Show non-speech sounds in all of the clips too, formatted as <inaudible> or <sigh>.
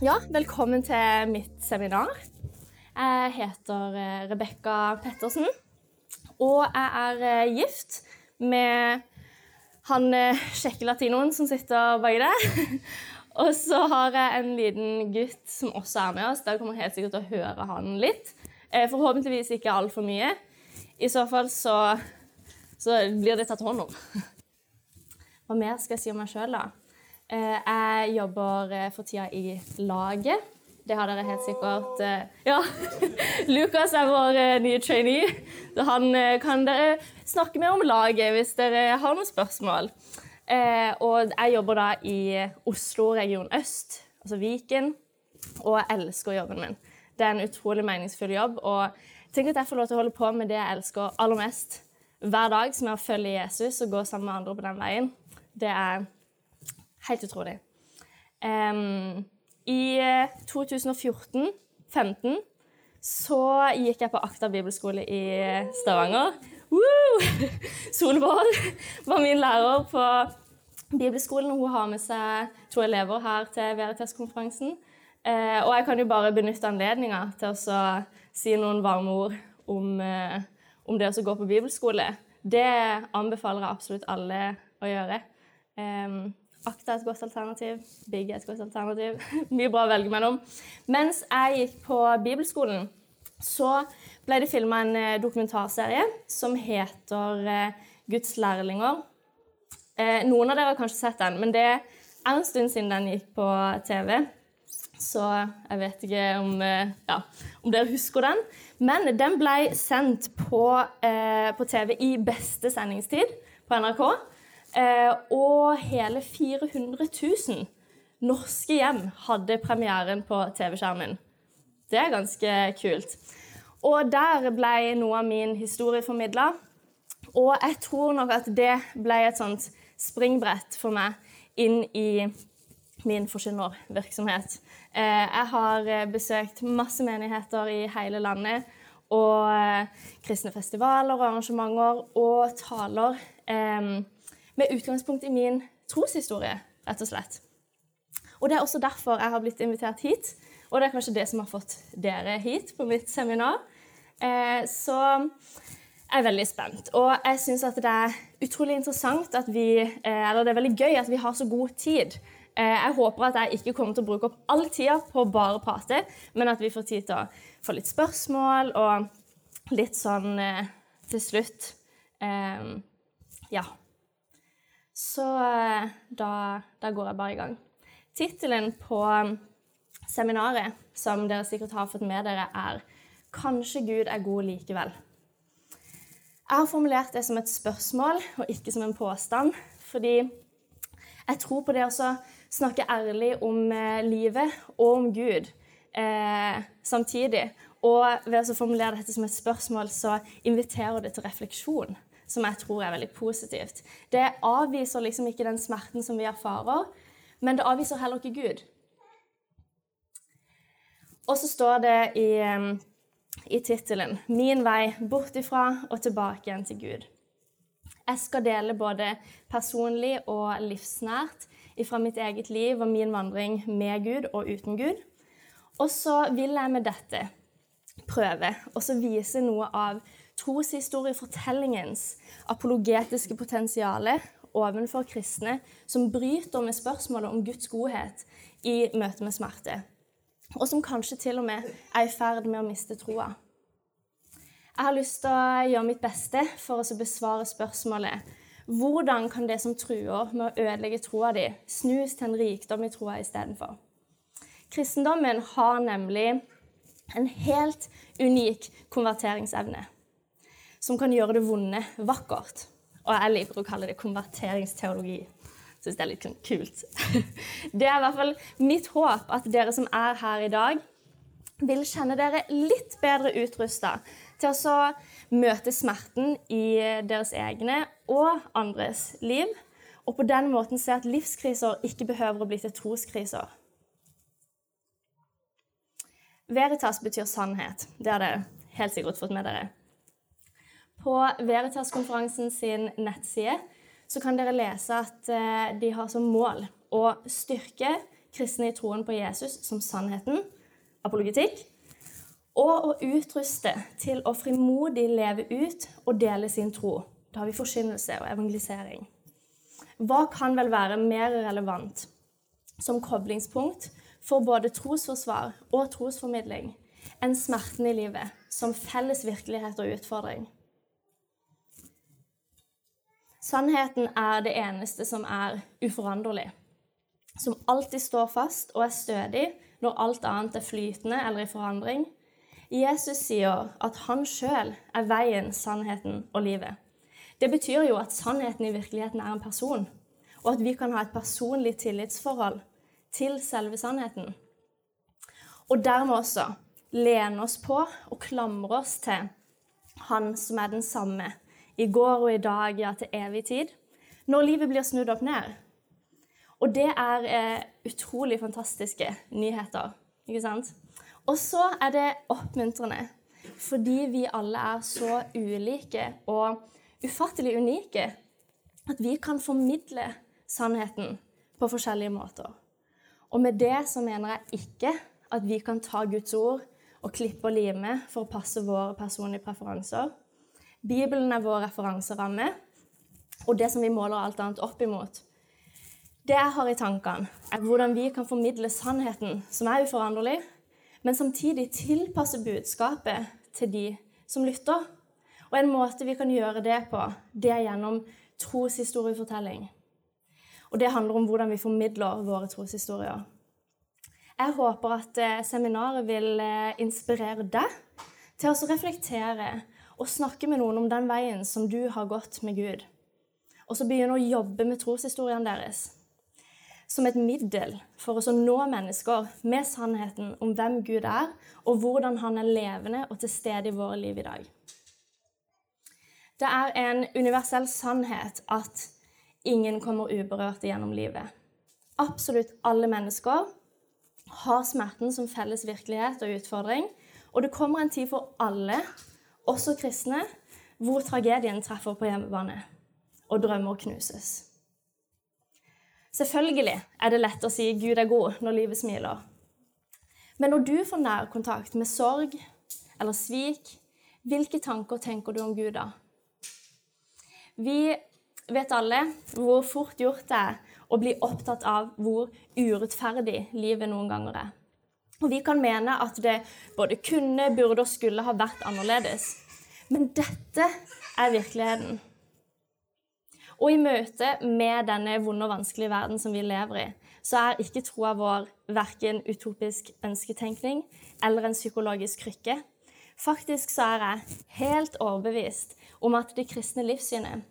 Ja, velkommen til mitt seminar. Jeg heter eh, Rebekka Pettersen, og jeg er eh, gift med han eh, kjekke latinoen som sitter baki der. <laughs> Og så har jeg en liten gutt som også er med oss. Dere kommer helt sikkert til å høre han litt. Forhåpentligvis ikke altfor mye. I så fall så, så blir det tatt hånd om. <laughs> Hva mer skal jeg si om meg sjøl, da? Jeg jobber for tida i laget. Det har dere helt sikkert Ja. <laughs> Lukas er vår nye trainee. Han kan dere snakke med om laget hvis dere har noen spørsmål. Og jeg jobber da i Oslo region øst, altså Viken, og jeg elsker jobben min. Det er en utrolig meningsfull jobb. Og tenk at jeg får lov til å holde på med det jeg elsker aller mest hver dag, som er å følge Jesus og gå sammen med andre på den veien. Det er helt utrolig. Um, I 2014-15 så gikk jeg på Akta bibelskole i Stavanger. Woo! <laughs> Solvår var min lærer på bibelskolen. Hun har med seg to elever her til Veritas-konferansen. Eh, og jeg kan jo bare benytte anledninga til å si noen varme ord om, eh, om det å gå på bibelskole. Det anbefaler jeg absolutt alle å gjøre. Eh, Akta er et godt alternativ. Big er et godt alternativ. <laughs> Mye bra å velge mellom. Mens jeg gikk på bibelskolen, så ble det filma en dokumentarserie som heter Guds lærlinger. Noen av dere har kanskje sett den, men det er en stund siden den gikk på TV. Så jeg vet ikke om, ja, om dere husker den. Men den ble sendt på, eh, på TV i beste sendingstid på NRK. Eh, og hele 400 000 norske hjem hadde premieren på TV-skjermen. Det er ganske kult. Og der ble noe av min historie formidla. Og jeg tror nok at det ble et sånt springbrett for meg inn i min forkynnervirksomhet. Eh, jeg har besøkt masse menigheter i hele landet. Og kristne festivaler og arrangementer og taler. Med utgangspunkt i min troshistorie, rett og slett. Og Det er også derfor jeg har blitt invitert hit, og det er kanskje det som har fått dere hit på mitt seminar. Eh, så jeg er veldig spent. Og jeg syns det er utrolig interessant at vi eh, Eller det er veldig gøy at vi har så god tid. Eh, jeg håper at jeg ikke kommer til å bruke opp all tida på å bare prate, men at vi får tid til å få litt spørsmål og litt sånn til slutt Ja. Så da, da, går jeg bare i gang. Tittelen på seminaret, som dere sikkert har fått med dere, er 'Kanskje Gud er god likevel'. Jeg har formulert det som et spørsmål og ikke som en påstand, fordi jeg tror på det å snakke ærlig om livet og om Gud eh, samtidig. Og ved å formulere dette som et spørsmål, så inviterer det til refleksjon som jeg tror er veldig positivt. Det avviser liksom ikke den smerten som vi erfarer, men det avviser heller ikke Gud. Og så står det i, i tittelen 'Min vei bort ifra og tilbake igjen til Gud'. Jeg skal dele både personlig og livsnært fra mitt eget liv og min vandring med Gud og uten Gud. Og så vil jeg med dette prøve å vise noe av troshistoriefortellingens apologetiske potensial overfor kristne som bryter med spørsmålet om Guds godhet i møte med smerte, og som kanskje til og med er i ferd med å miste troa. Jeg har lyst til å gjøre mitt beste for å besvare spørsmålet hvordan kan det som truer med å ødelegge troa di, snus til en rikdom i troa istedenfor? Kristendommen har nemlig en helt unik konverteringsevne som kan gjøre det vonde vakkert. Og jeg liker å kalle det konverteringsteologi. Syns det er litt kult. <laughs> Det er i hvert fall mitt håp at dere som er her i dag, vil kjenne dere litt bedre utrusta til å møte smerten i deres egne og andres liv, og på den måten se at livskriser ikke behøver å bli til troskriser. Veritas betyr sannhet. Det har dere helt sikkert fått med dere. På Veritas-konferansen sin nettside så kan dere lese at eh, de har som mål å styrke kristne i troen på Jesus som sannheten, apologetikk, og å utruste til å frimodig leve ut og dele sin tro. Da har vi forkynnelse og evangelisering. Hva kan vel være mer relevant som koblingspunkt for både trosforsvar og trosformidling enn smerten i livet som felles virkelighet og utfordring? Sannheten er det eneste som er uforanderlig, som alltid står fast og er stødig når alt annet er flytende eller i forandring. Jesus sier at han sjøl er veien, sannheten og livet. Det betyr jo at sannheten i virkeligheten er en person, og at vi kan ha et personlig tillitsforhold til selve sannheten. Og dermed også lene oss på og klamre oss til Han som er den samme i går og i dag, ja, til evig tid, når livet blir snudd opp ned. Og det er eh, utrolig fantastiske nyheter, ikke sant? Og så er det oppmuntrende, fordi vi alle er så ulike og ufattelig unike, at vi kan formidle sannheten på forskjellige måter. Og med det så mener jeg ikke at vi kan ta Guds ord og klippe og lime for å passe våre personlige preferanser. Bibelen er vår referanseramme, og det som vi måler alt annet opp imot. Det jeg har i tankene, er hvordan vi kan formidle sannheten, som er uforanderlig, men samtidig tilpasse budskapet til de som lytter. Og en måte vi kan gjøre det på, det er gjennom troshistoriefortelling. Og det handler om hvordan vi formidler våre troshistorier. Jeg håper at eh, seminaret vil eh, inspirere deg til å reflektere og snakke med noen om den veien som du har gått med Gud. Og så begynne å jobbe med troshistorien deres som et middel for oss å nå mennesker med sannheten om hvem Gud er, og hvordan han er levende og til stede i våre liv i dag. Det er en universell sannhet at ingen kommer uberørt gjennom livet. Absolutt alle mennesker har smerten som felles virkelighet og utfordring, og det kommer en tid for alle også kristne, hvor tragedien treffer på hjemmebane og drømmer knuses. Selvfølgelig er det lett å si 'Gud er god' når livet smiler. Men når du får nærkontakt med sorg eller svik, hvilke tanker tenker du om Gud da? Vi vet alle hvor fort gjort det er å bli opptatt av hvor urettferdig livet noen ganger er. Og vi kan mene at det både kunne, burde og skulle ha vært annerledes. Men dette er virkeligheten. Og i møte med denne vonde og vanskelige verden som vi lever i, så er ikke troa vår verken utopisk ønsketenkning eller en psykologisk krykke. Faktisk så er jeg helt overbevist om at det kristne livssynet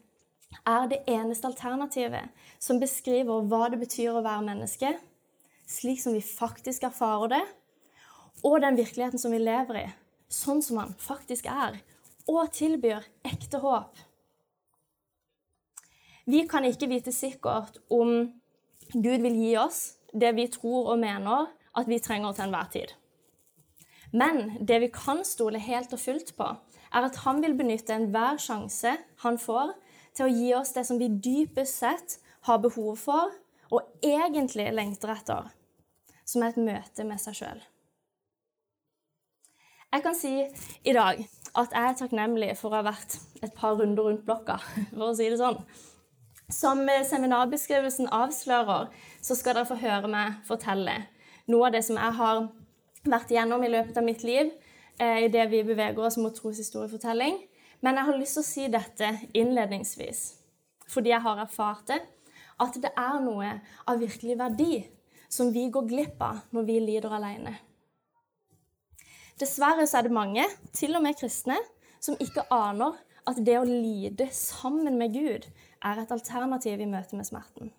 er det eneste alternativet som beskriver hva det betyr å være menneske, slik som vi faktisk erfarer det, og den virkeligheten som vi lever i, sånn som han faktisk er, og tilbyr ekte håp. Vi kan ikke vite sikkert om Gud vil gi oss det vi tror og mener at vi trenger til enhver tid. Men det vi kan stole helt og fullt på, er at han vil benytte enhver sjanse han får, til å gi oss det som vi dypest sett har behov for og egentlig lengter etter, som er et møte med seg sjøl. Jeg kan si i dag at jeg er takknemlig for å ha vært et par runder rundt blokka, <laughs> for å si det sånn. Som seminarbeskrivelsen avslører, så skal dere få høre meg fortelle noe av det som jeg har vært igjennom i løpet av mitt liv eh, i det vi beveger oss mot troshistoriefortelling. Men jeg har lyst til å si dette innledningsvis. fordi jeg har erfart det, at det er noe av virkelig verdi som vi går glipp av når vi lider alene. Dessverre så er det mange, til og med kristne, som ikke aner at det å lide sammen med Gud er et alternativ i møte med smerten.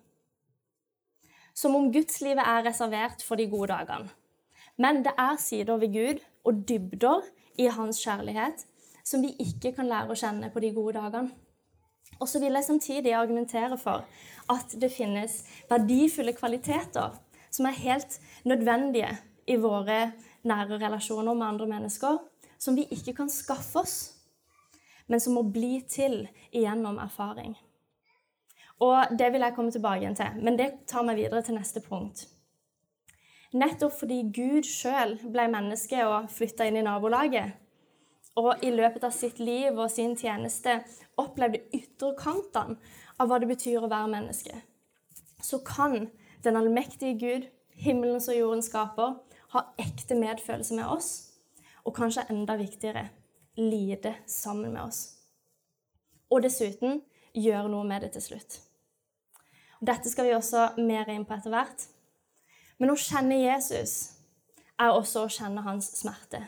Som om gudslivet er reservert for de gode dagene. Men det er sider ved Gud og dybder i hans kjærlighet som vi ikke kan lære å kjenne på de gode dagene. Og så vil jeg samtidig argumentere for at det finnes verdifulle kvaliteter som er helt nødvendige i våre nære relasjoner med andre mennesker, som vi ikke kan skaffe oss, men som må bli til gjennom erfaring. Og Det vil jeg komme tilbake igjen til, men det tar meg videre til neste punkt. Nettopp fordi Gud sjøl ble menneske og flytta inn i nabolaget, og i løpet av sitt liv og sin tjeneste opplevde ytterkantene av hva det betyr å være menneske, så kan den allmektige Gud, himmelens og jordens skaper, ha ekte medfølelse med oss, og kanskje enda viktigere lide sammen med oss. Og dessuten gjøre noe med det til slutt. Dette skal vi også mer inn på etter hvert. Men å kjenne Jesus er også å kjenne hans smerte.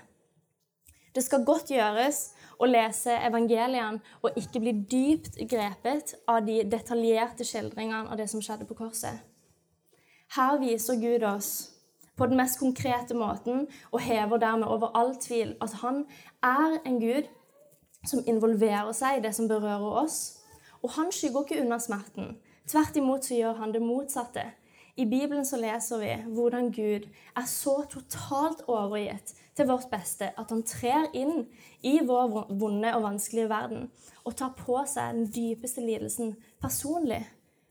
Det skal godt gjøres å lese evangeliene og ikke bli dypt grepet av de detaljerte skildringene av det som skjedde på korset. Her viser Gud oss på den mest konkrete måten og hever dermed over all tvil at han er en Gud som involverer seg i det som berører oss. Og han skygger ikke unna smerten. Tvert imot så gjør han det motsatte. I Bibelen så leser vi hvordan Gud er så totalt overgitt til vårt beste at han trer inn i vår vonde og vanskelige verden og tar på seg den dypeste lidelsen personlig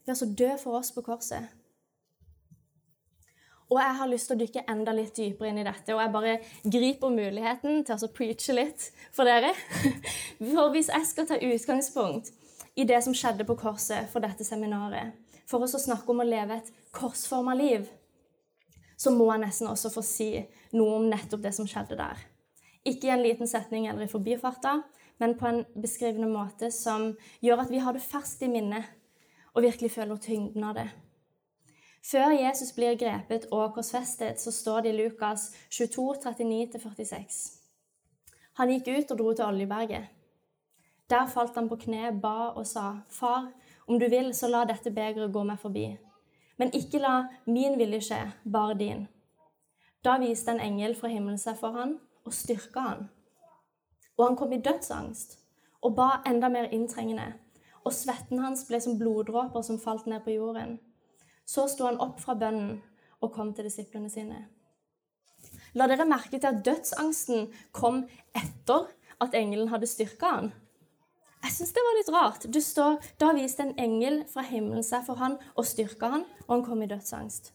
ved å dø for oss på korset. Og jeg har lyst til å dykke enda litt dypere inn i dette, og jeg bare griper muligheten til å preache litt for dere. <laughs> For hvis jeg skal ta utgangspunkt i det som skjedde på korset for dette seminaret, for oss å snakke om å leve et korsforma liv, så må jeg nesten også få si noe om nettopp det som skjedde der. Ikke i en liten setning eller i forbifarta, men på en beskrivende måte som gjør at vi har det ferskt i minnet og virkelig føler tyngden av det. Før Jesus blir grepet og korsfestet, så står det i Lukas 22, 39-46. Han gikk ut og dro til Oljeberget. Der falt han på kne, ba og sa, Far, om du vil, så la dette begeret gå meg forbi. Men ikke la min vilje skje, bare din. Da viste en engel fra himmelen seg for han og styrka han. Og han kom i dødsangst og ba enda mer inntrengende, og svetten hans ble som bloddråper som falt ned på jorden. Så sto han opp fra bønnen og kom til disiplene sine. La dere merke til at dødsangsten kom etter at engelen hadde styrka han. Jeg syns det var litt rart. Det står, Da viste en engel fra himmelen seg for han og styrka han, og han kom i dødsangst.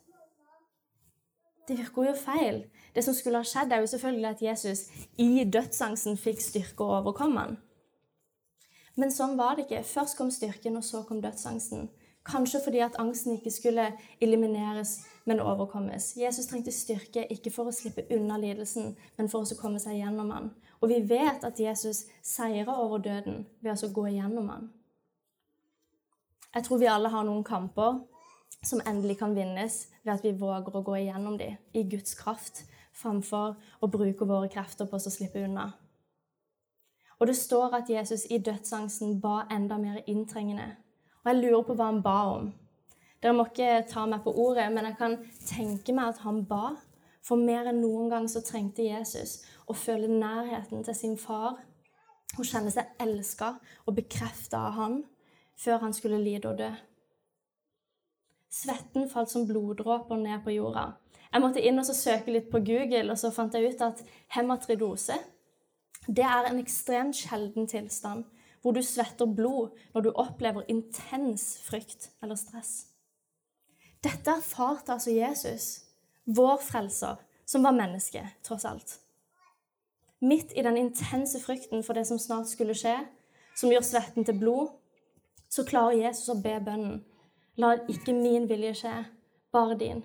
Det virker jo feil. Det som skulle ha skjedd, er jo selvfølgelig at Jesus i dødsangsten fikk styrke og overkom han. Men sånn var det ikke. Først kom styrken, og så kom dødsangsten. Kanskje fordi at angsten ikke skulle elimineres, men overkommes. Jesus trengte styrke ikke for å slippe unna lidelsen, men for å komme seg gjennom den. Og vi vet at Jesus seirer over døden ved å gå igjennom den. Jeg tror vi alle har noen kamper som endelig kan vinnes ved at vi våger å gå igjennom dem i Guds kraft, framfor å bruke våre krefter på å slippe unna. Og det står at Jesus i dødsangsten ba enda mer inntrengende og jeg lurer på hva han ba om. Dere må ikke ta meg på ordet, men jeg kan tenke meg at han ba. For mer enn noen gang så trengte Jesus å føle nærheten til sin far og kjenne seg elska og bekrefta av han før han skulle lide og dø. Svetten falt som bloddråper ned på jorda. Jeg måtte inn og søke litt på Google, og så fant jeg ut at hematridose det er en ekstremt sjelden tilstand hvor du svetter blod når du opplever intens frykt eller stress. Dette erfarte altså Jesus, vår frelser, som var menneske, tross alt. Midt i den intense frykten for det som snart skulle skje, som gjør svetten til blod, så klarer Jesus å be bønnen. La ikke min vilje skje, bare din.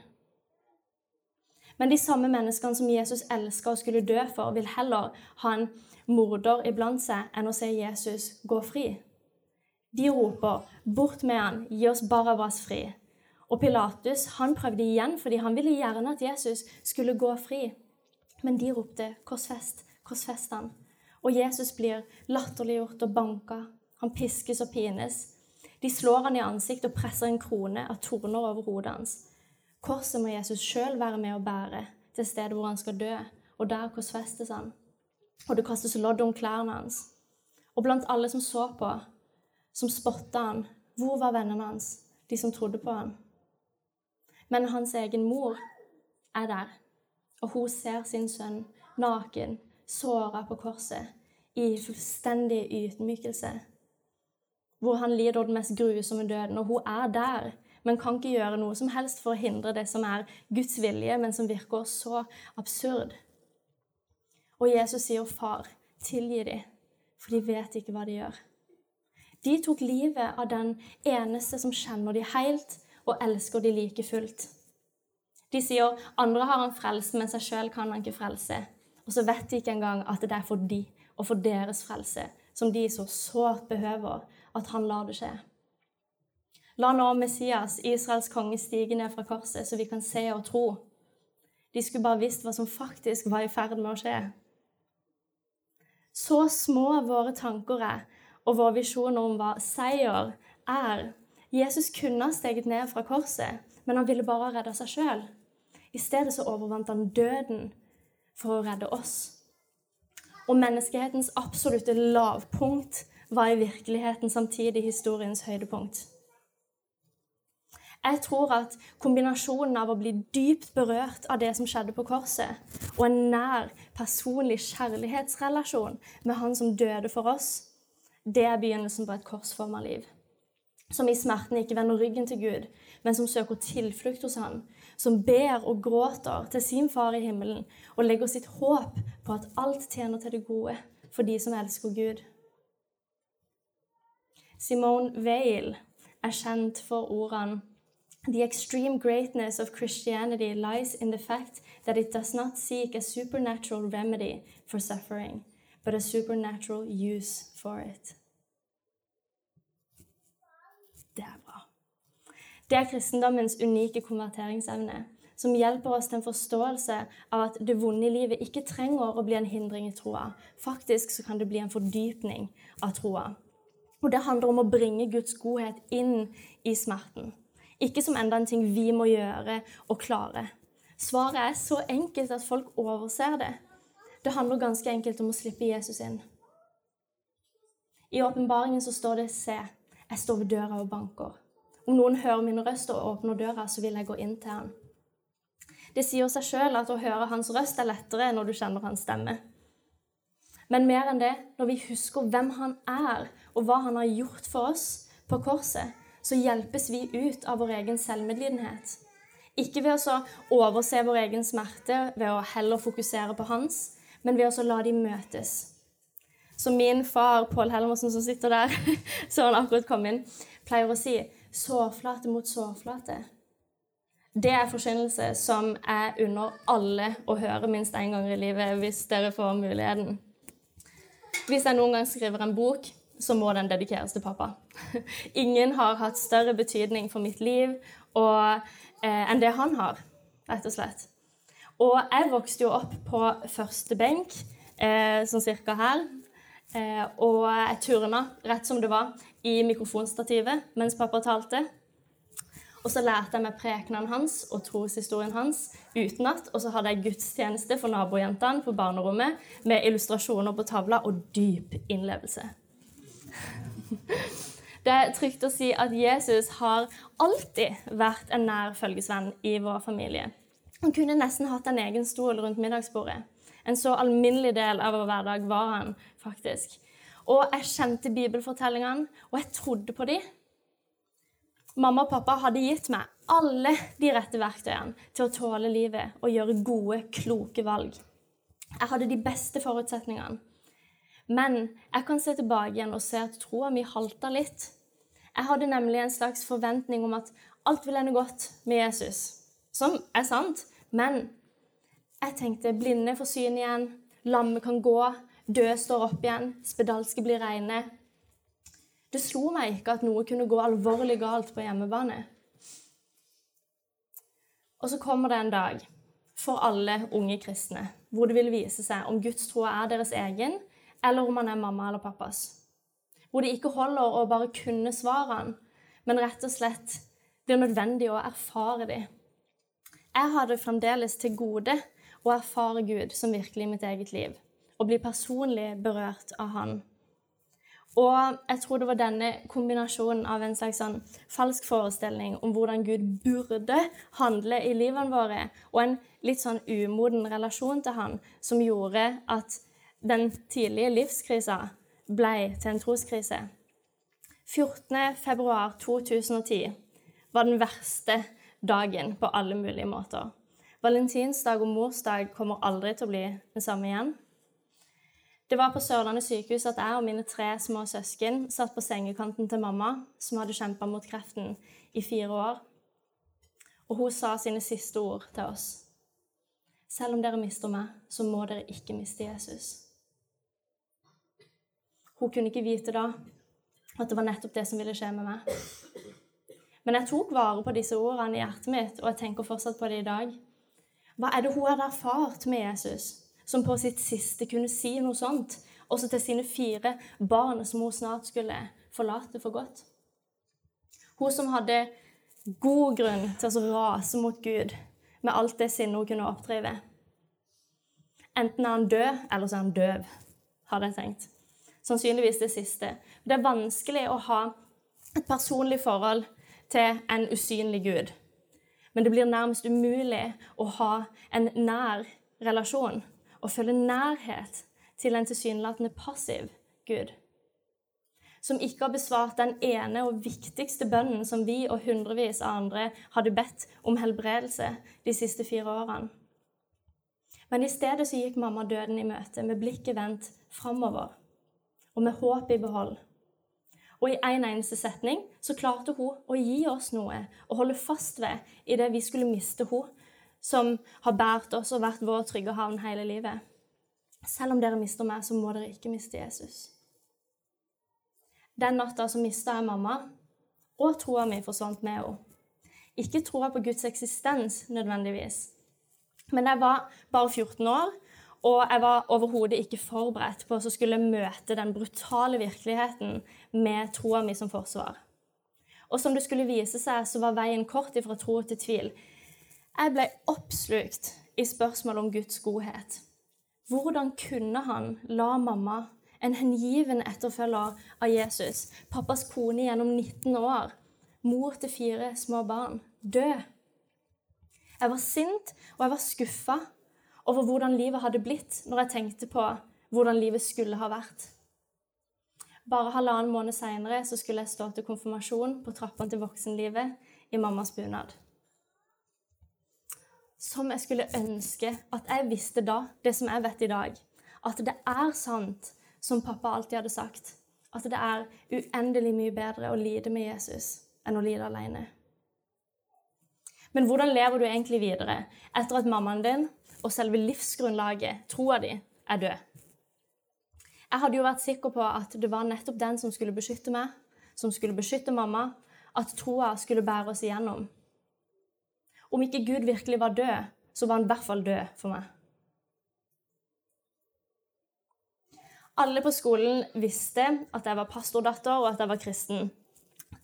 Men de samme menneskene som Jesus elska og skulle dø for, vil heller ha en morder iblant seg enn å se Jesus gå fri. De roper 'Bort med han, gi oss Barabas fri'. Og Pilatus han prøvde igjen, fordi han ville gjerne at Jesus skulle gå fri. Men de ropte 'Korsfest, korsfest han'. Og Jesus blir latterliggjort og banka. Han piskes og pines. De slår han i ansiktet og presser en krone av torner over hodet hans. Korset må Jesus sjøl være med å bære til stedet hvor han skal dø, og der korsfestes han. Og det kastes lodd om klærne hans. Og blant alle som så på, som spotta han, hvor var vennene hans, de som trodde på han? Men hans egen mor er der, og hun ser sin sønn naken, såra på korset, i fullstendig ydmykelse. Hvor han lider den mest grusomme døden, og hun er der, men kan ikke gjøre noe som helst for å hindre det som er Guds vilje, men som virker så absurd. Og Jesus sier, 'Far, tilgi dem, for de vet ikke hva de gjør'. De tok livet av den eneste som kjenner de helt og elsker de like fullt. De sier andre har han frelst, men seg sjøl kan han ikke frelse. Og så vet de ikke engang at det er for de og for deres frelse, som de så sårt behøver, at han lar det skje. La nå Messias, Israels konge, stige ned fra korset, så vi kan se og tro. De skulle bare visst hva som faktisk var i ferd med å skje. Så små våre tanker er, og våre visjoner om hva seier er. Jesus kunne ha steget ned fra korset, men han ville bare redde seg sjøl. I stedet så overvant han døden for å redde oss. Og menneskehetens absolutte lavpunkt var i virkeligheten samtidig historiens høydepunkt. Jeg tror at kombinasjonen av å bli dypt berørt av det som skjedde på korset, og en nær, personlig kjærlighetsrelasjon med Han som døde for oss, det er begynnelsen på et korsforma liv. Som i smerten ikke vender ryggen til Gud, men som søker tilflukt hos Han. Som ber og gråter til sin far i himmelen og legger sitt håp på at alt tjener til det gode for de som elsker Gud. Simone Weil er kjent for ordene The extreme greatness of Christianity lies in the fact that it does not seek a supernatural remedy for suffering, but a supernatural use for it. Det er bra. Det er kristendommens unike konverteringsevne, som hjelper oss til en forståelse av at det vonde i livet ikke trenger å bli en hindring i troa. Faktisk så kan det bli en fordypning av troa. Og det handler om å bringe Guds godhet inn i smerten. Ikke som enda en ting vi må gjøre og klare. Svaret er så enkelt at folk overser det. Det handler ganske enkelt om å slippe Jesus inn. I åpenbaringen står det 'Se, jeg står ved døra og banker'. Om noen hører min røst og åpner døra, så vil jeg gå inn til han. Det sier seg sjøl at å høre hans røst er lettere når du kjenner hans stemme. Men mer enn det, når vi husker hvem han er, og hva han har gjort for oss på korset, så hjelpes vi ut av vår egen selvmedlidenhet. Ikke ved å overse vår egen smerte ved å heller fokusere på hans, men ved å la de møtes. Så min far, Pål Helmersen, som sitter der, <laughs> så han akkurat kom inn, pleier å si sårflate mot sårflate. Det er forkynnelse som er under alle å høre minst én gang i livet, hvis dere får muligheten. Hvis jeg noen gang skriver en bok, så må den dedikeres til pappa. <laughs> Ingen har hatt større betydning for mitt liv og, eh, enn det han har, rett og slett. Og jeg vokste jo opp på første benk, eh, sånn cirka her. Eh, og jeg turna rett som det var i mikrofonstativet mens pappa talte. Og så lærte jeg meg prekenen hans og troshistorien hans utenat. Og så hadde jeg gudstjeneste for nabojentene på barnerommet med illustrasjoner på tavla og dyp innlevelse. Det er trygt å si at Jesus har alltid vært en nær følgesvenn i vår familie. Han kunne nesten hatt en egen stol rundt middagsbordet. En så alminnelig del av vår hverdag var han faktisk. Og jeg kjente bibelfortellingene, og jeg trodde på dem. Mamma og pappa hadde gitt meg alle de rette verktøyene til å tåle livet og gjøre gode, kloke valg. Jeg hadde de beste forutsetningene. Men jeg kan se tilbake igjen og se at troa mi halta litt. Jeg hadde nemlig en slags forventning om at alt vil ende godt med Jesus. Som er sant, men jeg tenkte blinde får syn igjen, lamme kan gå, døde står opp igjen, spedalske blir reine. Det slo meg ikke at noe kunne gå alvorlig galt på hjemmebane. Og så kommer det en dag for alle unge kristne hvor det vil vise seg om Guds tro er deres egen, eller om han er mamma eller pappas. Hvor det ikke holder å bare kunne svarene, men rett og slett blir nødvendig å erfare dem. Jeg har det fremdeles til gode å erfare Gud som virkelig i mitt eget liv, og bli personlig berørt av Han. Og jeg tror det var denne kombinasjonen av en slags sånn falsk forestilling om hvordan Gud burde handle i livene våre, og en litt sånn umoden relasjon til Han, som gjorde at den tidlige livskrisa ble til en troskrise. 14.2.2010 var den verste dagen på alle mulige måter. Valentinsdag og morsdag kommer aldri til å bli det samme igjen. Det var på Sørlandet sykehus at jeg og mine tre små søsken satt på sengekanten til mamma, som hadde kjempa mot kreften i fire år. Og hun sa sine siste ord til oss. Selv om dere mister meg, så må dere ikke miste Jesus. Hun kunne ikke vite da at det var nettopp det som ville skje med meg. Men jeg tok vare på disse ordene i hjertet mitt, og jeg tenker fortsatt på det i dag. Hva er det hun hadde erfart med Jesus? som på sitt siste kunne si noe sånt, også til sine fire barn som hun snart skulle forlate for godt. Hun som hadde god grunn til å rase mot Gud med alt det sinnet hun kunne oppdrive. Enten er han død, eller så er han døv, hadde jeg tenkt. Sannsynligvis det siste. Det er vanskelig å ha et personlig forhold til en usynlig Gud. Men det blir nærmest umulig å ha en nær relasjon og føle nærhet til en tilsynelatende passiv Gud. Som ikke har besvart den ene og viktigste bønnen som vi og hundrevis av andre hadde bedt om helbredelse de siste fire årene. Men i stedet så gikk mamma døden i møte med blikket vendt framover og med håp i behold. Og i en eneste setning så klarte hun å gi oss noe å holde fast ved i det vi skulle miste hun som har båret oss og vært vår trygge havn hele livet. Selv om dere mister meg, så må dere ikke miste Jesus. Den natta så mista jeg mamma, og troa mi forsvant med henne. Ikke troa på Guds eksistens nødvendigvis. Men jeg var bare 14 år, og jeg var overhodet ikke forberedt på å skulle møte den brutale virkeligheten med troa mi som forsvar. Og som det skulle vise seg, så var veien kort ifra tro til tvil. Jeg ble oppslukt i spørsmålet om Guds godhet. Hvordan kunne han la mamma, en hengiven etterfølger av Jesus, pappas kone gjennom 19 år, mor til fire små barn, dø? Jeg var sint, og jeg var skuffa over hvordan livet hadde blitt når jeg tenkte på hvordan livet skulle ha vært. Bare halvannen måned seinere skulle jeg stå til konfirmasjon på trappene til voksenlivet i mammas bunad som jeg skulle ønske at jeg visste da, det som jeg vet i dag. At det er sant, som pappa alltid hadde sagt. At det er uendelig mye bedre å lide med Jesus enn å lide alene. Men hvordan lever du egentlig videre etter at mammaen din og selve livsgrunnlaget, troa di, er død? Jeg hadde jo vært sikker på at det var nettopp den som skulle beskytte meg, som skulle beskytte mamma, at troa skulle bære oss igjennom. Om ikke Gud virkelig var død, så var han i hvert fall død for meg. Alle på skolen visste at jeg var pastordatter, og at jeg var kristen.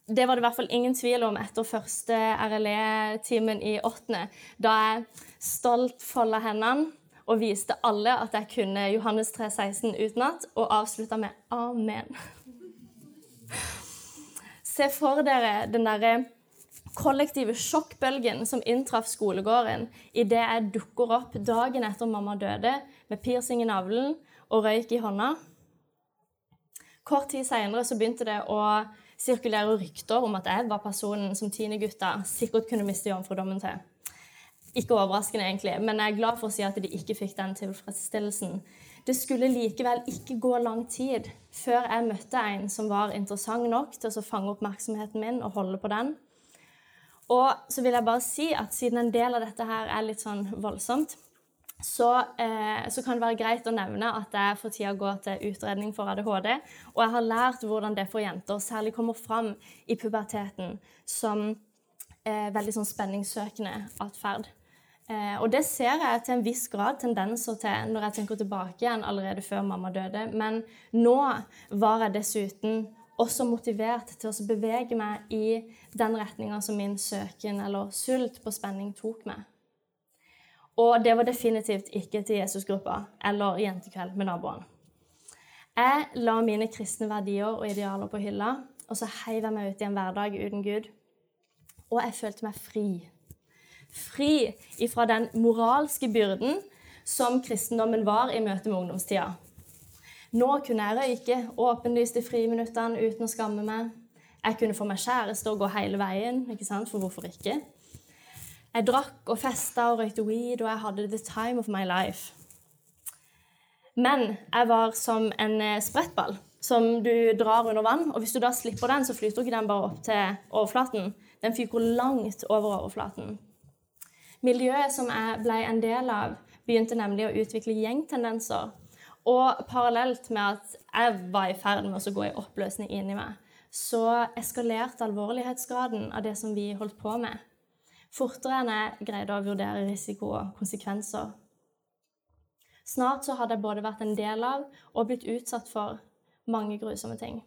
Det var det i hvert fall ingen tvil om etter første RLE-timen i åttende, da jeg stolt folda hendene og viste alle at jeg kunne Johannes 3, 16 utenat, og avslutta med 'amen'. Se for dere den derre kollektive sjokkbølgen som inntraff skolegården idet jeg dukker opp dagen etter mamma døde med piercing i navlen og røyk i hånda. Kort tid seinere begynte det å sirkulere rykter om at jeg var personen som tiendegutta sikkert kunne miste jomfrudommen til. Ikke overraskende, egentlig, men jeg er glad for å si at de ikke fikk den tilfredsstillelsen. Det skulle likevel ikke gå lang tid før jeg møtte en som var interessant nok til å fange oppmerksomheten min og holde på den. Og så vil jeg bare si at siden en del av dette her er litt sånn voldsomt, så, eh, så, kan det være greit å nevne at jeg for tida går til utredning for ADHD. Og jeg har lært hvordan det for jenter særlig kommer fram i puberteten som eh, veldig sånn spenningssøkende atferd. Eh, og det ser jeg til en viss grad tendenser til når jeg tenker tilbake igjen allerede før mamma døde. Men nå var jeg dessuten også motivert til å bevege meg i den retninga som min søken eller sult på spenning tok meg. Og det var definitivt ikke til Jesusgruppa eller Jentekveld med naboen. Jeg la mine kristne verdier og idealer på hylla, og så heiv jeg meg ut i en hverdag uten Gud. Og jeg følte meg fri. Fri ifra den moralske byrden som kristendommen var i møte med ungdomstida. Nå kunne jeg røyke åpenlyst i friminuttene uten å skamme meg. Jeg kunne få meg kjæreste og gå hele veien, ikke sant? for hvorfor ikke? Jeg drakk og festa og røykte weed, og jeg hadde the time of my life. Men jeg var som en eh, sprettball som du drar under vann. Og hvis du da slipper den, så flyter ikke den bare opp til overflaten. Den fyker langt over overflaten. Miljøet som jeg ble en del av, begynte nemlig å utvikle gjengtendenser. Og parallelt med at jeg var i ferd med å gå i oppløsning inni meg, så eskalerte alvorlighetsgraden av det som vi holdt på med fortere enn jeg greide å vurdere risiko og konsekvenser. Snart så hadde jeg både vært en del av og blitt utsatt for mange grusomme ting.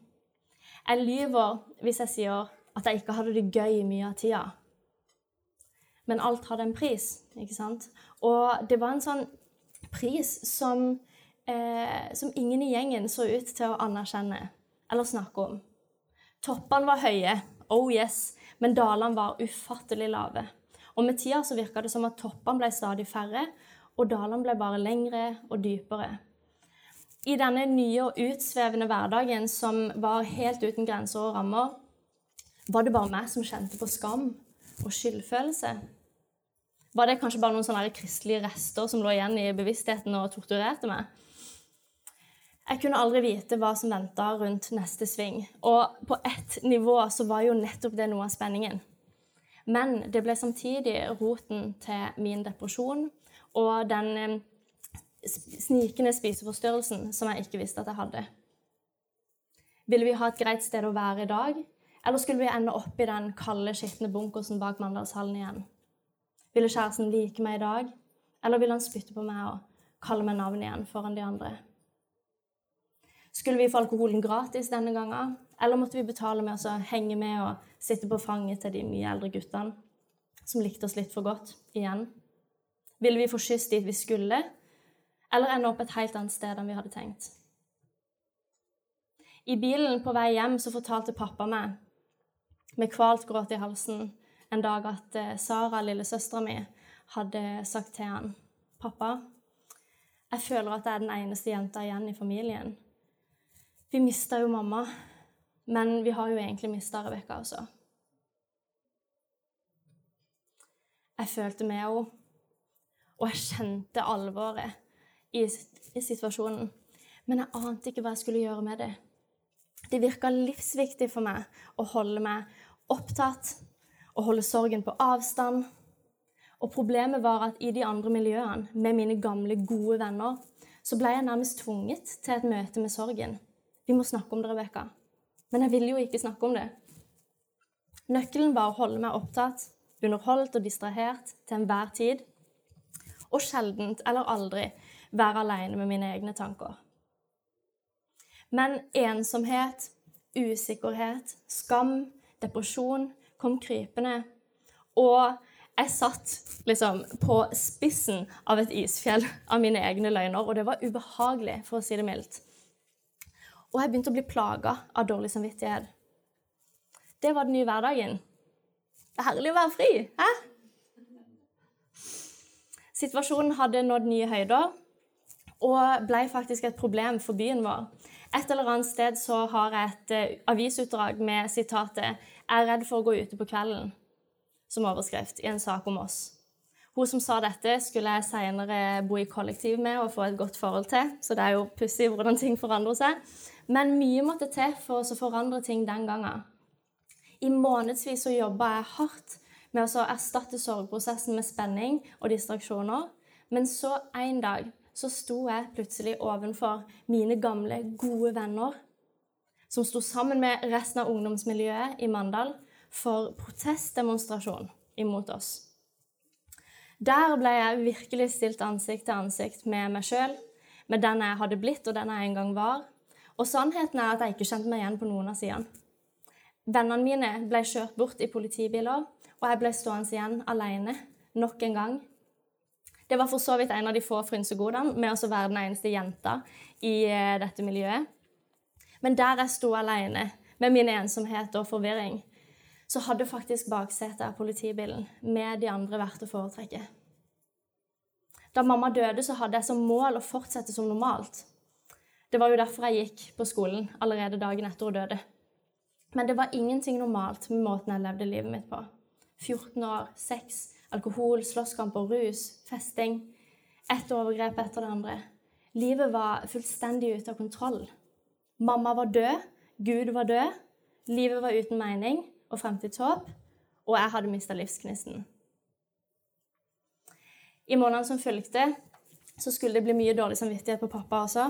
Jeg lyver hvis jeg sier at jeg ikke hadde det gøy mye av tida. Men alt hadde en pris, ikke sant? Og det var en sånn pris som, eh, som ingen i gjengen så ut til å anerkjenne eller snakke om. Toppene var høye, oh yes, men dalene var ufattelig lave. Og med tida så virka det som at toppene ble stadig færre, og dalene ble bare lengre og dypere. I denne nye og utsvevende hverdagen som var helt uten grenser og rammer, var det bare meg som kjente på skam og skyldfølelse. Var det kanskje bare noen sånne kristelige rester som lå igjen i bevisstheten og torturerte meg? Jeg kunne aldri vite hva som venta rundt neste sving. Og på ett nivå så var jo nettopp det noe av spenningen. Men det ble samtidig roten til min depresjon og den eh, snikende spiseforstyrrelsen som jeg ikke visste at jeg hadde. Ville vi ha et greit sted å være i dag, eller skulle vi ende opp i den kalde, skitne bunkersen bak Mandalshallen igjen? Ville kjæresten like meg i dag, eller ville han spytte på meg og kalle meg navn igjen foran de andre? Skulle vi få alkoholen gratis denne gangen, eller måtte vi betale med å henge med og sitte på fanget til de mye eldre guttene som likte oss litt for godt igjen? Ville vi få skyss dit vi skulle, eller ende opp et helt annet sted enn vi hadde tenkt? I bilen på vei hjem så fortalte pappa meg, med kvalt gråt i halsen, en dag at eh, Sara, lillesøstera mi, hadde sagt til han, 'Pappa, jeg føler at jeg er den eneste jenta igjen i familien.' Vi mista jo mamma, men vi har jo egentlig mista Rebekka også. Jeg følte med henne, og jeg kjente alvoret i, i situasjonen. Men jeg ante ikke hva jeg skulle gjøre med det. Det virka livsviktig for meg å holde meg opptatt, og holde sorgen på avstand. Og problemet var at i de andre miljøene, med mine gamle, gode venner, så ble jeg nærmest tvunget til et møte med sorgen. Vi må snakke om det, Rebekka. Men jeg ville jo ikke snakke om det. Nøkkelen var å holde meg opptatt, underholdt og distrahert til enhver tid. Og sjeldent eller aldri være aleine med mine egne tanker. Men ensomhet, usikkerhet, skam, depresjon kom krypende. Og jeg satt liksom på spissen av et isfjell av mine egne løgner, og det var ubehagelig, for å si det mildt. Og jeg begynte å bli plaga av dårlig samvittighet. Det var den nye hverdagen. Det er herlig å være fri. hæ? Situasjonen hadde nådd nye høyder og ble faktisk et problem for byen vår. Et eller annet sted så har jeg et uh, avisutdrag med sitatet er redd for å gå ute på kvelden' som overskrift i en sak om oss. Hun som sa dette, skulle jeg senere bo i kollektiv med og få et godt forhold til, så det er jo pussig hvordan ting forandrer seg. Men mye måtte til for å forandre ting den gangen. I månedsvis så jobba jeg hardt med å erstatte sorgprosessen med spenning og distraksjoner. Men så en dag så sto jeg plutselig ovenfor mine gamle, gode venner, som sto sammen med resten av ungdomsmiljøet i Mandal for protestdemonstrasjon imot oss. Der ble jeg virkelig stilt ansikt til ansikt med meg sjøl, med den jeg hadde blitt, og den jeg en gang var. Og sannheten er at jeg ikke kjente meg igjen på noen av sidene. Vennene mine ble kjørt bort i politibiler, og jeg ble stående igjen alene nok en gang. Det var for så vidt en av de få frynsegodene med å være den eneste jenta i eh, dette miljøet. Men der jeg sto alene med min ensomhet og forvirring, så hadde faktisk baksetet av politibilen med de andre vært å foretrekke. Da mamma døde, så hadde jeg som mål å fortsette som normalt. Det var jo derfor jeg gikk på skolen allerede dagen etter hun døde. Men det var ingenting normalt med måten jeg levde livet mitt på. 14 år, sex, alkohol, slåsskamper, rus, festing. Ett overgrep etter det andre. Livet var fullstendig ute av kontroll. Mamma var død, Gud var død, livet var uten mening og fremtidshåp, og jeg hadde mista livsgnisten. I månedene som fulgte, så skulle det bli mye dårlig samvittighet på pappa også.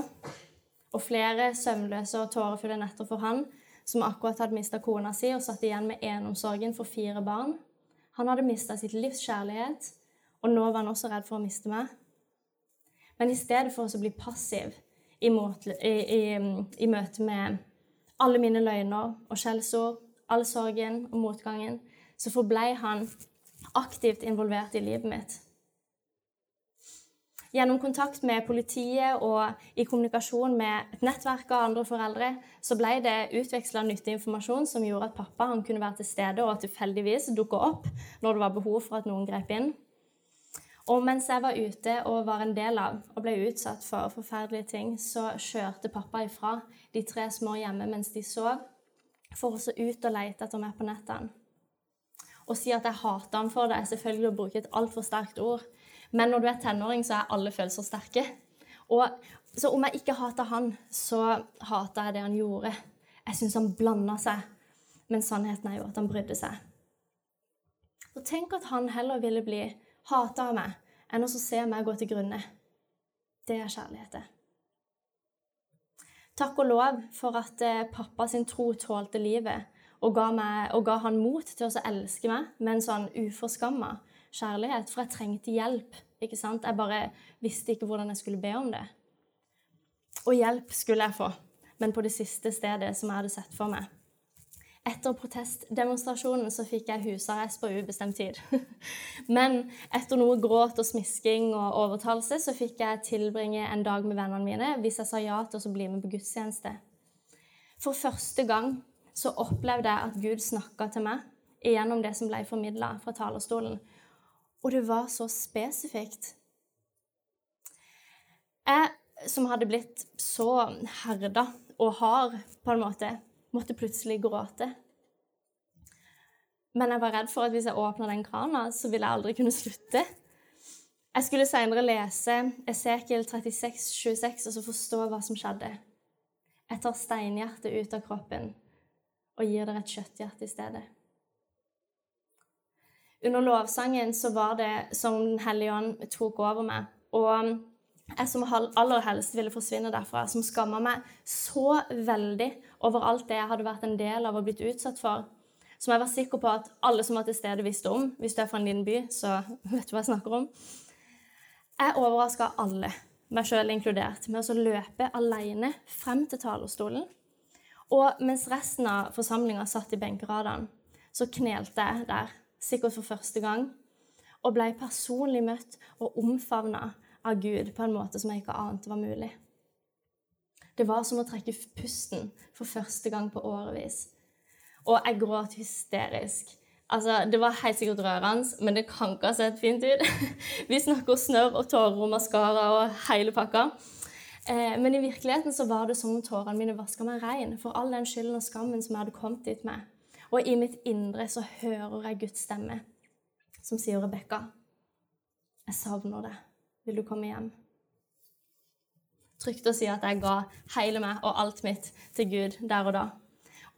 Og flere søvnløse og tårefulle netter for han som akkurat hadde mista kona si og satt igjen med enomsorgen for fire barn. Han hadde mista sitt livs kjærlighet, og nå var han også redd for å miste meg. Men i stedet for å bli passiv i, måte, i, i, i møte med alle mine løgner og skjellsord, all sorgen og motgangen, så forblei han aktivt involvert i livet mitt. Gjennom kontakt med politiet og i kommunikasjon med et nettverk av andre foreldre så ble det utveksla nyttig informasjon som gjorde at pappa kunne være til stede og tilfeldigvis dukke opp når det var behov for at noen grep inn. Og mens jeg var ute og var en del av og ble utsatt for forferdelige ting, så kjørte pappa ifra de tre små hjemme mens de sov, for å ut og lete etter meg på nettene. Å si at jeg hater ham for det, er selvfølgelig å bruke et altfor sterkt ord. Men når du er tenåring, så er alle følelser sterke. Og, så om jeg ikke hater han, så hater jeg det han gjorde. Jeg syns han blanda seg. Men sannheten er jo at han brydde seg. Og tenk at han heller ville bli hata av meg enn å se meg gå til grunne. Det er kjærlighet, det. Takk og lov for at eh, pappa sin tro tålte livet og ga, meg, og ga han mot til å elske meg med en sånn uforskamma kjærlighet, for jeg trengte hjelp. ikke sant? Jeg bare visste ikke hvordan jeg skulle be om det. Og hjelp skulle jeg få, men på det siste stedet som jeg hadde sett for meg. Etter protestdemonstrasjonen så fikk jeg husarrest på ubestemt tid. <laughs> Men etter noe gråt og smisking og overtalelse så fikk jeg tilbringe en dag med vennene mine hvis jeg sa ja til å bli med på gudstjeneste. For første gang så opplevde jeg at Gud snakka til meg gjennom det som ble formidla fra talerstolen. Og det var så spesifikt. Jeg som hadde blitt så herda og hard på en måte, måtte plutselig gråte. Men jeg var redd for at hvis jeg åpna den krana, så ville jeg aldri kunne slutte. Jeg skulle seinere lese Esekiel 36, 26 og så forstå hva som skjedde. Jeg tar steinhjertet ut av kroppen og gir dere et kjøtthjerte i stedet. Under lovsangen så var det som Den hellige ånd tok over meg. Og jeg som aller helst ville forsvinne derfra, som skamma meg så veldig over alt det jeg hadde vært en del av og blitt utsatt for, som jeg var sikker på at alle som var til stede, visste om. Hvis du er fra en liten by, så <laughs> vet du hva jeg snakker om. Jeg overraska alle, meg sjøl inkludert, med å løpe alene frem til talerstolen. Og mens resten av forsamlinga satt i benkeradene, så knelte jeg der sikkert for første gang, og ble personlig møtt og omfavna av Gud på en måte som jeg ikke ante var mulig. Det var som å trekke pusten for første gang på årevis. Og jeg gråt hysterisk. Altså, Det var helt sikkert rørende, men det kan ikke ha sett fint ut. <laughs> Vi snakker snørr og tårer og maskara og hele pakka. Eh, men i virkeligheten så var det som om tårene mine vaska meg rein for all den skylden og skammen som jeg hadde kommet dit med. Og i mitt indre så hører jeg Guds stemme som sier, 'Rebekka, jeg savner deg. Vil du komme hjem?' Trygt å si at jeg ga hele meg og alt mitt til Gud der og da.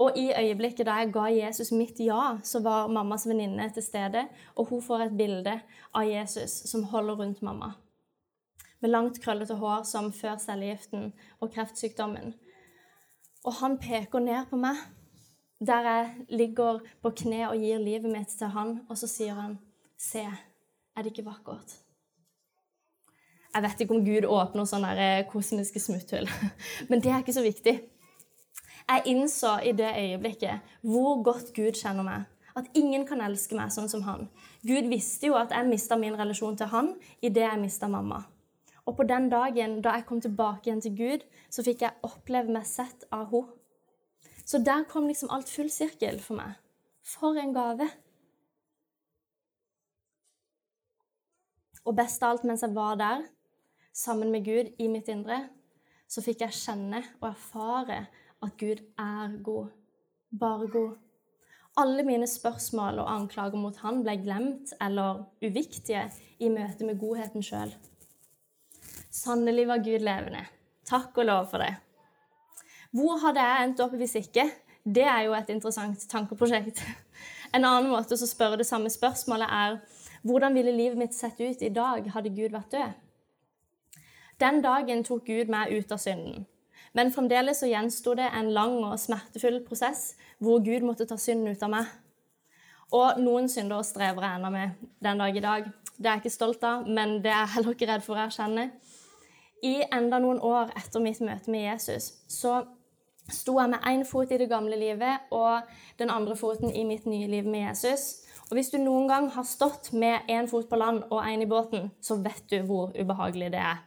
Og i øyeblikket da jeg ga Jesus mitt ja, så var mammas venninne til stede, og hun får et bilde av Jesus som holder rundt mamma. med langt, krøllete hår som før cellegiften og kreftsykdommen. Og han peker ned på meg, der jeg ligger på kne og gir livet mitt til han, og så sier han, 'Se, er det ikke vakkert?' Jeg vet ikke om Gud åpner sånne eh, kosmiske smutthull, <laughs> men det er ikke så viktig. Jeg innså i det øyeblikket hvor godt Gud kjenner meg. At ingen kan elske meg sånn som han. Gud visste jo at jeg mista min relasjon til han idet jeg mista mamma. Og på den dagen da jeg kom tilbake igjen til Gud, så fikk jeg oppleve meg sett av henne. Så der kom liksom alt full sirkel for meg. For en gave. Og best av alt, mens jeg var der, sammen med Gud i mitt indre, så fikk jeg kjenne og erfare at Gud er god. Bare god. Alle mine spørsmål og anklager mot han ble glemt eller uviktige i møte med godheten sjøl. Sannelig var Gud levende. Takk og lov for det. Hvor hadde jeg endt opp hvis ikke? Det er jo et interessant tankeprosjekt. En annen måte å spørre det samme spørsmålet er hvordan ville livet mitt sett ut i dag hadde Gud vært død? Den dagen tok Gud meg ut av synden. Men fremdeles så gjensto det en lang og smertefull prosess hvor Gud måtte ta synden ut av meg. Og noen synder strever jeg ennå med den dag i dag. Det er jeg ikke stolt av, men det er jeg heller ikke redd for å erkjenne. I enda noen år etter mitt møte med Jesus så sto jeg med én fot i det gamle livet og den andre foten i mitt nye liv med Jesus. Og hvis du noen gang har stått med én fot på land og én i båten, så vet du hvor ubehagelig det er.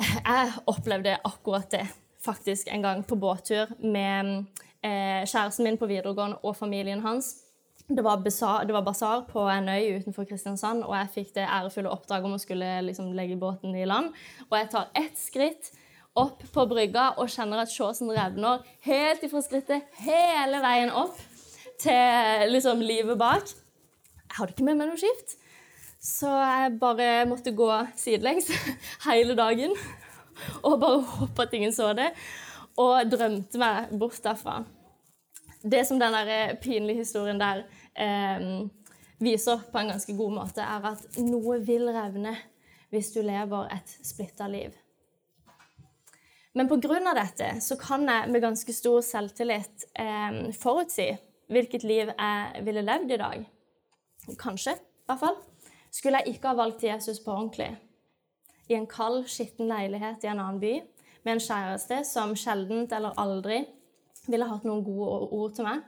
Jeg opplevde akkurat det faktisk en gang på båttur med eh, kjæresten min på videregående og familien hans. Det var, det var basar på en øy utenfor Kristiansand, og jeg fikk det ærefulle oppdraget om å skulle liksom, legge båten i land. Og jeg tar ett skritt opp på brygga og kjenner at shortsen revner helt ifra skrittet hele veien opp til liksom, livet bak. Jeg hadde ikke med meg noe skift. Så jeg bare måtte gå sidelengs <laughs> hele dagen og bare håpe at ingen så det. Og drømte meg bort derfra. Det som den der pinlige historien der eh, viser på en ganske god måte, er at noe vil revne hvis du lever et splitta liv. Men pga. dette så kan jeg med ganske stor selvtillit eh, forutsi hvilket liv jeg ville levd i dag. Kanskje, i hvert fall skulle jeg ikke ha valgt Jesus på ordentlig. I en kald, skitten leilighet i en annen by med en kjæreste som sjeldent eller aldri ville hatt noen gode ord til meg.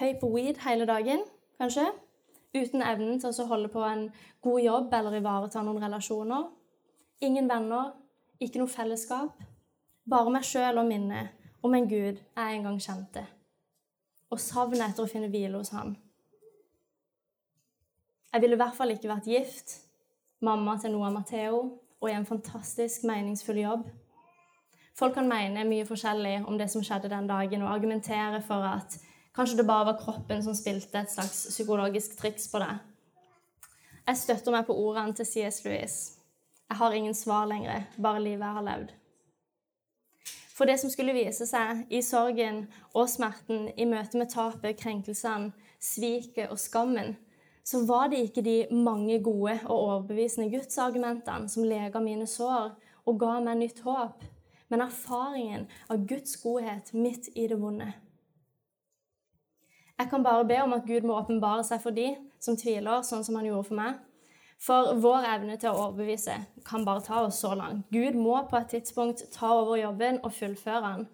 Høy på weed hele dagen, kanskje. Uten evnen til å holde på en god jobb eller ivareta noen relasjoner. Ingen venner, ikke noe fellesskap. Bare meg sjøl og minnet om en Gud jeg en gang kjente. Og savnet etter å finne hvile hos Han. Jeg ville i hvert fall ikke vært gift, mamma til Noah Matheo og i en fantastisk meningsfull jobb. Folk kan mene mye forskjellig om det som skjedde den dagen, og argumentere for at kanskje det bare var kroppen som spilte et slags psykologisk triks på det. Jeg støtter meg på ordene til C.S. Lewis. Jeg har ingen svar lenger, bare livet jeg har levd. For det som skulle vise seg i sorgen og smerten, i møte med tapet, krenkelsene, sviket og skammen, så var det ikke de mange gode og overbevisende gudsargumentene som lega mine sår og ga meg nytt håp, men erfaringen av Guds godhet midt i det vonde. Jeg kan bare be om at Gud må åpenbare seg for de som tviler, sånn som han gjorde for meg. For vår evne til å overbevise kan bare ta oss så langt. Gud må på et tidspunkt ta over jobben og fullføre den.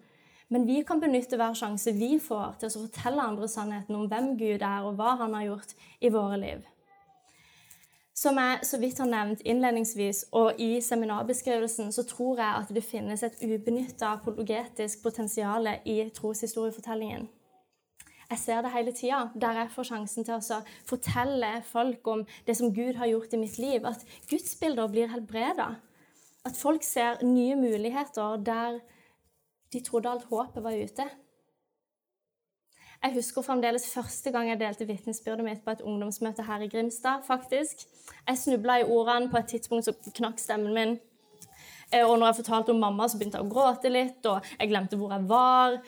Men vi kan benytte hver sjanse vi får til å fortelle andre sannheten om hvem Gud er, og hva han har gjort i våre liv. Som jeg så vidt har nevnt innledningsvis og i seminarbeskrivelsen, så tror jeg at det finnes et ubenytta apologetisk potensial i troshistoriefortellingen. Jeg ser det hele tida, der jeg får sjansen til å fortelle folk om det som Gud har gjort i mitt liv. At gudsbilder blir helbreda. At folk ser nye muligheter der de trodde alt håpet var ute. Jeg husker fremdeles første gang jeg delte vitnesbyrdet mitt på et ungdomsmøte her i Grimstad. faktisk. Jeg snubla i ordene på et tidspunkt så knakk stemmen min. Eh, og når jeg fortalte om mamma, så begynte jeg å gråte litt, og jeg glemte hvor jeg var.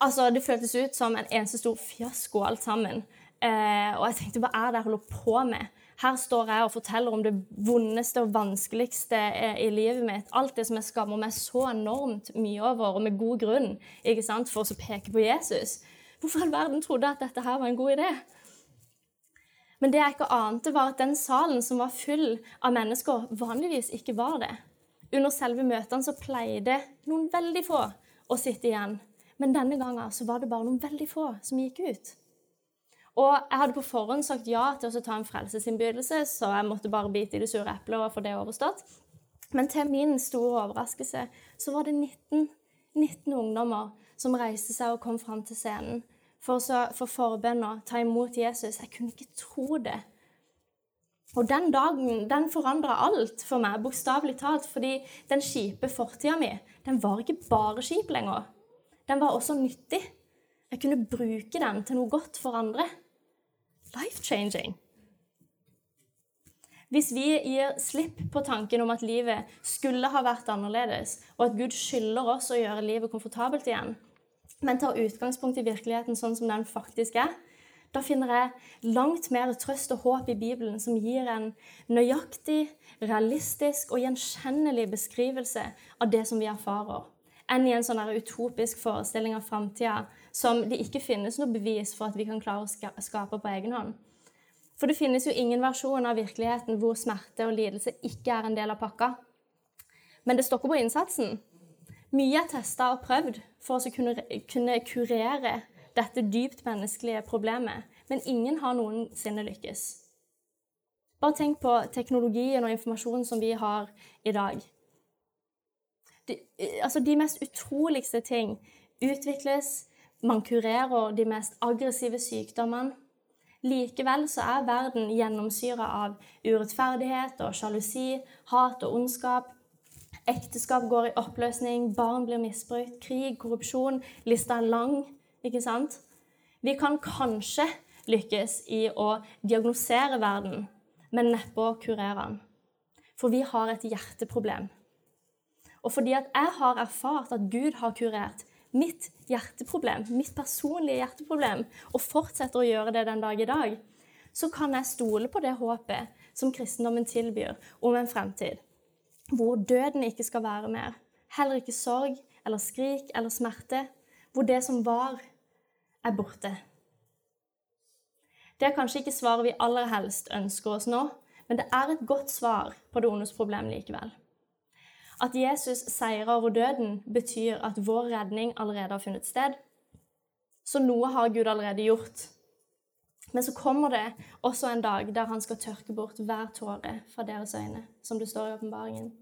Altså, Det føltes ut som en eneste stor fiasko alt sammen. Eh, og jeg tenkte hva er det jeg holder på med? Her står jeg og forteller om det vondeste og vanskeligste i livet mitt. Alt det som jeg skammer meg så enormt mye over, og med god grunn, ikke sant, for å peke på Jesus. Hvorfor all verden trodde at dette her var en god idé? Men det jeg ikke ante, var at den salen som var full av mennesker, vanligvis ikke var det. Under selve møtene så pleide noen veldig få å sitte igjen. Men denne gangen så var det bare noen veldig få som gikk ut. Og jeg hadde på forhånd sagt ja til å ta en frelsesinnbydelse, så jeg måtte bare bite i det sure eplet og få det overstått. Men til min store overraskelse så var det 19, 19 ungdommer som reiste seg og kom fram til scenen for, for forbønn og ta imot Jesus. Jeg kunne ikke tro det. Og den dagen den forandra alt for meg, bokstavelig talt. Fordi den kjipe fortida mi den var ikke bare kjip lenger. Den var også nyttig. Jeg kunne bruke den til noe godt for andre. Life-changing. Hvis vi gir slipp på tanken om at livet skulle ha vært annerledes, og at Gud skylder oss å gjøre livet komfortabelt igjen, men tar utgangspunkt i virkeligheten sånn som den faktisk er, da finner jeg langt mer trøst og håp i Bibelen, som gir en nøyaktig, realistisk og gjenkjennelig beskrivelse av det som vi erfarer, enn i en sånn utopisk forestilling av framtida som det ikke finnes noe bevis for at vi kan klare å skape på egen hånd. For det finnes jo ingen versjon av virkeligheten hvor smerte og lidelse ikke er en del av pakka. Men det stokker på innsatsen. Mye er testa og prøvd for å kunne, kunne kurere dette dypt menneskelige problemet, men ingen har noensinne lykkes. Bare tenk på teknologien og informasjonen som vi har i dag. De, altså de mest utroligste ting utvikles, man kurerer de mest aggressive sykdommene. Likevel så er verden gjennomsyra av urettferdighet og sjalusi, hat og ondskap. Ekteskap går i oppløsning, barn blir misbrukt, krig, korrupsjon. Lista er lang. Ikke sant? Vi kan kanskje lykkes i å diagnosere verden, men neppe å kurere den. For vi har et hjerteproblem. Og fordi at jeg har erfart at Gud har kurert mitt hjerteproblem, mitt personlige hjerteproblem, og fortsetter å gjøre det den dag i dag, så kan jeg stole på det håpet som kristendommen tilbyr om en fremtid, hvor døden ikke skal være mer, heller ikke sorg eller skrik eller smerte, hvor det som var, er borte. Det er kanskje ikke svaret vi aller helst ønsker oss nå, men det er et godt svar på det ondes problem likevel. At Jesus seirer over døden, betyr at vår redning allerede har funnet sted. Så noe har Gud allerede gjort. Men så kommer det også en dag der han skal tørke bort hver tåre fra deres øyne, som det står i åpenbaringen.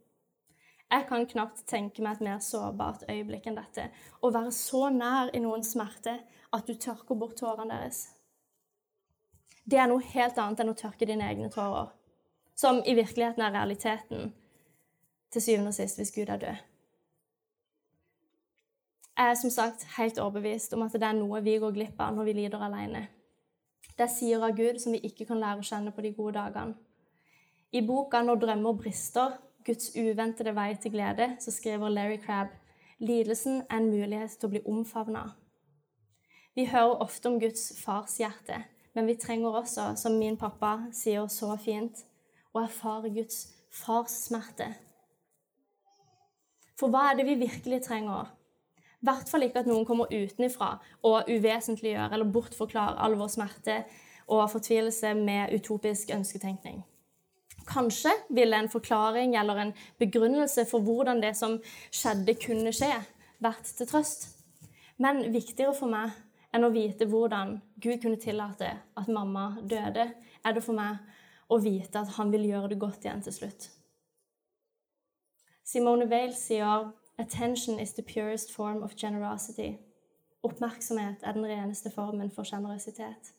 Jeg kan knapt tenke meg et mer sårbart øyeblikk enn dette. Å være så nær i noens smerte at du tørker bort tårene deres. Det er noe helt annet enn å tørke dine egne tårer, som i virkeligheten er realiteten til syvende og sist hvis Gud er død. Jeg er som sagt helt overbevist om at det er noe vi går glipp av når vi lider alene. Det er sider av Gud som vi ikke kan lære å kjenne på de gode dagene. I boka 'Når drømmer brister' Guds uventede vei til glede, så skriver Larry Crabb lidelsen er en mulighet til å bli omfavna. Vi hører ofte om Guds farshjerte, men vi trenger også, som min pappa sier så fint, å erfare Guds farssmerte. For hva er det vi virkelig trenger? I hvert fall ikke at noen kommer utenfra og uvesentliggjør eller bortforklarer all vår smerte og fortvilelse med utopisk ønsketenkning. Kanskje ville en forklaring eller en begrunnelse for hvordan det som skjedde, kunne skje, vært til trøst. Men viktigere for meg enn å vite hvordan Gud kunne tillate at mamma døde, er det for meg å vite at han vil gjøre det godt igjen til slutt. Simone Weil sier «Attention is the purest form of generosity». Oppmerksomhet er den reneste formen for sjenerøsitet.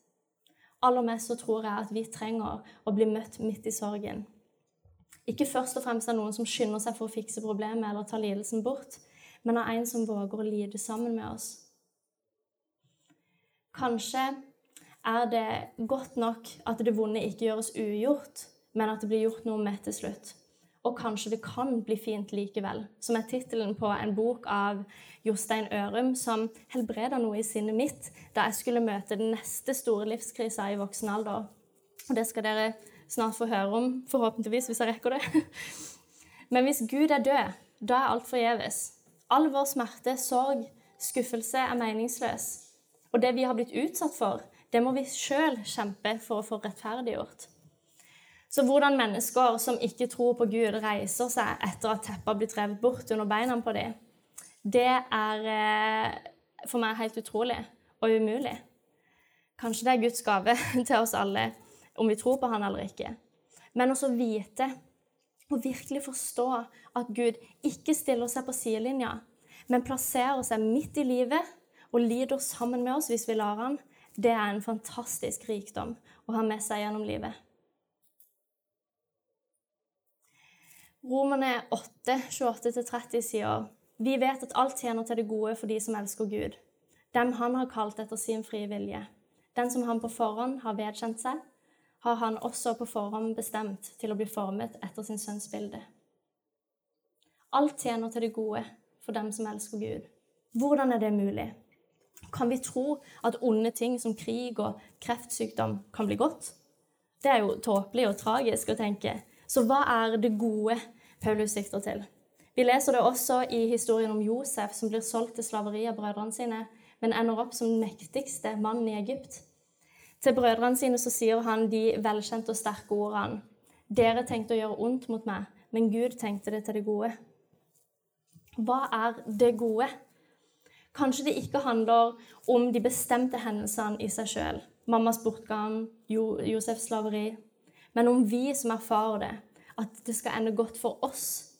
Aller mest så tror jeg at vi trenger å bli møtt midt i sorgen. Ikke først og fremst av noen som skynder seg for å fikse problemet eller ta lidelsen bort, men av en som våger å lide sammen med oss. Kanskje er det godt nok at det vonde ikke gjøres ugjort, men at det blir gjort noe med til slutt. Og kanskje det kan bli fint likevel, som er tittelen på en bok av Jostein Ørum, som helbreda noe i sinnet mitt da jeg skulle møte den neste store livskrisa i voksen alder. Og det skal dere snart få høre om, forhåpentligvis, hvis jeg rekker det. <laughs> Men hvis Gud er død, da er alt forgjeves. All vår smerte, sorg, skuffelse er meningsløs. Og det vi har blitt utsatt for, det må vi sjøl kjempe for å få rettferdiggjort. Så hvordan mennesker som ikke tror på Gud, reiser seg etter at teppet blir drevet bort under beina på dem, det er eh, for meg helt utrolig og umulig. Kanskje det er Guds gave <laughs> til oss alle, om vi tror på Han eller ikke. Men også vite og virkelig forstå at Gud ikke stiller seg på sidelinja, men plasserer seg midt i livet og lider sammen med oss hvis vi lar han, det er en fantastisk rikdom å ha med seg gjennom livet. Romerne 8, 28-30 sier vi vet at alt tjener til det gode for de som elsker Gud, dem han har kalt etter sin frie vilje. Den som han på forhånd har vedkjent seg, har han også på forhånd bestemt til å bli formet etter sin sønns bilde. Alt tjener til det gode for dem som elsker Gud. Hvordan er det mulig? Kan vi tro at onde ting som krig og kreftsykdom kan bli godt? Det er jo tåpelig og tragisk å tenke. Så hva er det gode Paulus sikter til? Vi leser det også i historien om Josef som blir solgt til slaveri av brødrene sine, men ender opp som den mektigste mannen i Egypt. Til brødrene sine så sier han de velkjente og sterke ordene. Dere tenkte å gjøre ondt mot meg, men Gud tenkte det til det gode. Hva er det gode? Kanskje det ikke handler om de bestemte hendelsene i seg sjøl, mammas bortgang, Josefs slaveri, men om vi som erfarer det, at det skal ende godt for oss.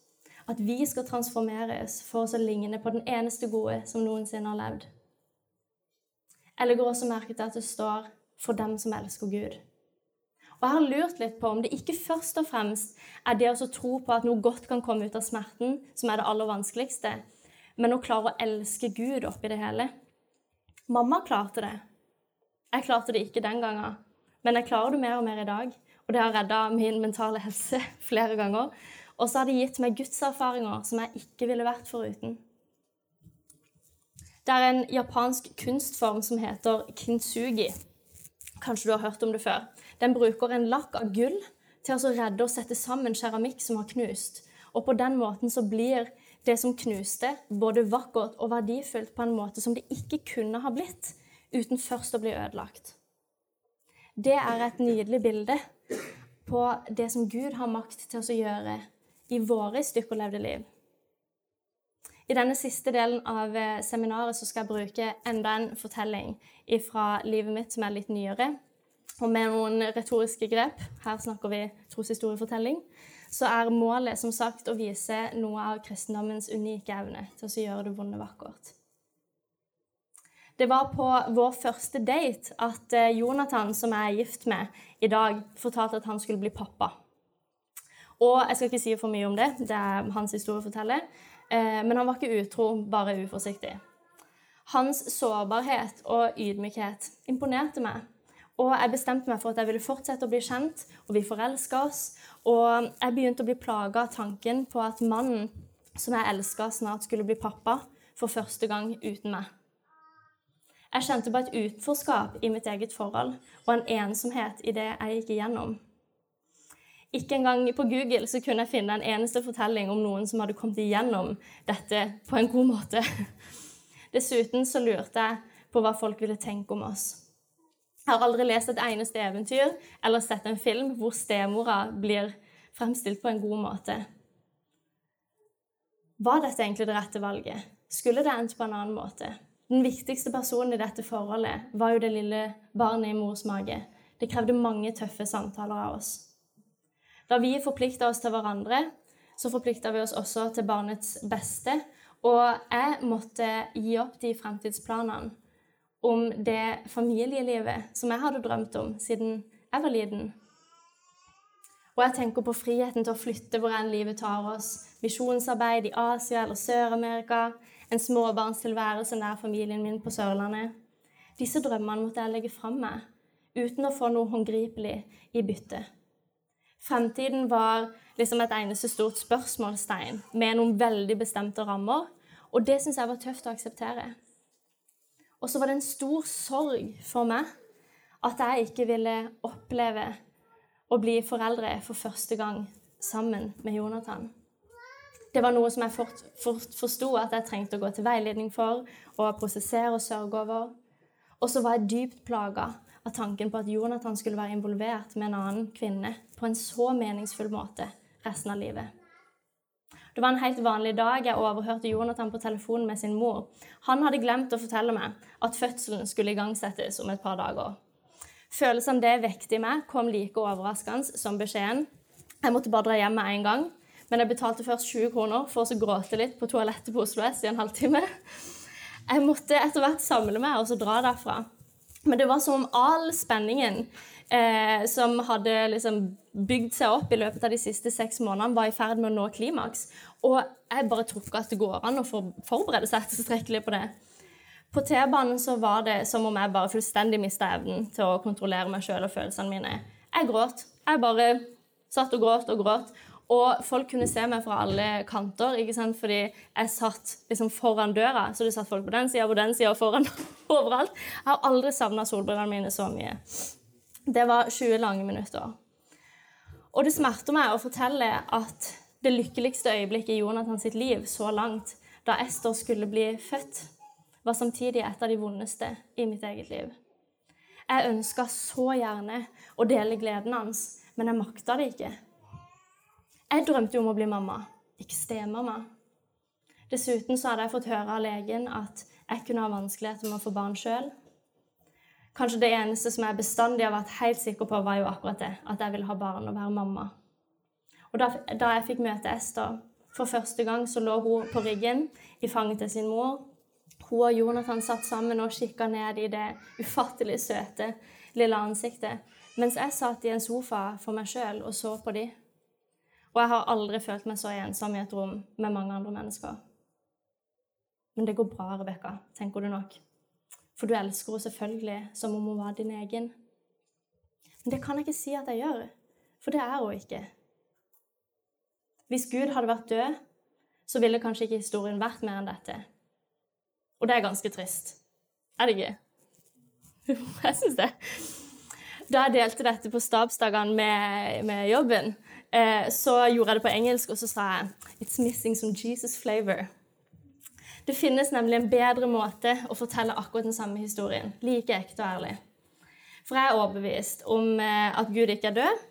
At vi skal transformeres for oss å ligne på den eneste gode som noensinne har levd. Jeg legger også merke til at det står for dem som elsker Gud. Og Jeg har lurt litt på om det ikke først og fremst er det å tro på at noe godt kan komme ut av smerten, som er det aller vanskeligste, men å klare å elske Gud oppi det hele. Mamma klarte det. Jeg klarte det ikke den gangen, men jeg klarer det mer og mer i dag. Og det har redda min mentale helse <laughs> flere ganger. Og så har det gitt meg gudserfaringer som jeg ikke ville vært foruten. Det er en japansk kunstform som heter kintsugi. Kanskje du har hørt om det før. Den bruker en lakk av gull til å redde og sette sammen keramikk som har knust. Og på den måten så blir det som knuste, både vakkert og verdifullt på en måte som det ikke kunne ha blitt uten først å bli ødelagt. Det er et nydelig bilde på det som Gud har makt til å gjøre i våre stykkolevde liv. I denne siste delen av eh, seminaret skal jeg bruke enda en fortelling fra livet mitt som er litt nyere, og med noen retoriske grep. Her snakker vi troshistoriefortelling. Så er målet som sagt å vise noe av kristendommens unike evne til å gjøre det vonde vakkert. Det var på vår første date at eh, Jonathan, som jeg er gift med i dag, fortalte at han skulle bli pappa. Og jeg skal ikke si for mye om det, det er hans historie å fortelle. Eh, men han var ikke utro, bare uforsiktig. Hans sårbarhet og ydmykhet imponerte meg. Og jeg bestemte meg for at jeg ville fortsette å bli kjent, og vi forelska oss. Og jeg begynte å bli plaga av tanken på at mannen som jeg elska, snart skulle bli pappa for første gang uten meg. Jeg kjente på et utenforskap i mitt eget forhold og en ensomhet i det jeg gikk igjennom. Ikke engang på Google så kunne jeg finne en eneste fortelling om noen som hadde kommet igjennom dette på en god måte. <laughs> Dessuten så lurte jeg på hva folk ville tenke om oss. Jeg har aldri lest et eneste eventyr eller sett en film hvor stemora blir fremstilt på en god måte. Var dette egentlig det rette valget? Skulle det endt på en annen måte? Den viktigste personen i dette forholdet var jo det lille barnet i mors mage. Det krevde mange tøffe samtaler av oss. Da vi forplikta oss til hverandre, så forplikta vi oss også til barnets beste. Og jeg måtte gi opp de fremtidsplanene om det familielivet som jeg hadde drømt om siden jeg var liten. Og jeg tenker på friheten til å flytte hvor enn livet tar oss. Misjonsarbeid i Asia eller Sør-Amerika. En småbarnstilværelse nær familien min på Sørlandet. Disse drømmene måtte jeg legge fram meg, uten å få noe håndgripelig i bytte. Fremtiden var liksom et eneste stort spørsmålstegn med noen veldig bestemte rammer. Og det syns jeg var tøft å akseptere. Og så var det en stor sorg for meg at jeg ikke ville oppleve å bli foreldre for første gang sammen med Jonathan. Det var noe som jeg fort, fort forsto at jeg trengte å gå til veiledning for og prosessere og sørge over. Og så var jeg dypt plaga av tanken på at Jonathan skulle være involvert med en annen kvinne på en så meningsfull måte resten av livet. Det var en helt vanlig dag. Jeg overhørte Jonathan på telefonen med sin mor. Han hadde glemt å fortelle meg at fødselen skulle igangsettes om et par dager. Følelsen det vekte i meg, kom like overraskende som beskjeden. Jeg måtte bare dra hjem med en gang, men jeg betalte først 20 kroner for å gråte litt på toalettet på Oslo S i en halvtime. Jeg måtte etter hvert samle meg og så dra derfra. Men det var som om all spenningen eh, som hadde liksom bygd seg opp i løpet av de siste seks månedene, var i ferd med å nå klimaks. Og jeg bare tror ikke at det går an å forberede seg tilstrekkelig på det. På T-banen så var det som om jeg bare fullstendig mista evnen til å kontrollere meg sjøl og følelsene mine. Jeg gråt. Jeg bare satt og gråt og gråt. Og folk kunne se meg fra alle kanter, ikke sant? fordi jeg satt liksom foran døra. Så det satt folk på den sida, på den sida og foran <laughs> overalt. Jeg har aldri savna solbrillene mine så mye. Det var 20 lange minutter. Og det smerter meg å fortelle at det lykkeligste øyeblikket i Jonathan sitt liv så langt, da Ester skulle bli født, var samtidig et av de vondeste i mitt eget liv. Jeg ønska så gjerne å dele gleden hans, men jeg makta det ikke. Jeg drømte jo om å bli mamma, ikke stemamma. Dessuten så hadde jeg fått høre av legen at jeg kunne ha vanskeligheter med å få barn sjøl. Kanskje det eneste som jeg bestandig har vært helt sikker på, var jo akkurat det, at jeg ville ha barn og være mamma. Og da, da jeg fikk møte Ester for første gang, så lå hun på ryggen i fanget til sin mor. Hun og Jonathan satt sammen og kikka ned i det ufattelig søte, lille ansiktet, mens jeg satt i en sofa for meg sjøl og så på de. Og jeg har aldri følt meg så ensom i et rom med mange andre mennesker. Men det går bra, Rebekka, tenker du nok. For du elsker henne selvfølgelig som om hun var din egen. Men det kan jeg ikke si at jeg gjør, for det er hun ikke. Hvis Gud hadde vært død, så ville kanskje ikke historien vært mer enn dette. Og det er ganske trist. Er det ikke? <laughs> Jeg syns det. Da jeg delte dette på stabsdagene med, med jobben, eh, så gjorde jeg det på engelsk, og så sa jeg It's missing some Jesus flavor. Det finnes nemlig en bedre måte å fortelle akkurat den samme historien. Like ekte og ærlig. For jeg er overbevist om eh, at Gud ikke er død,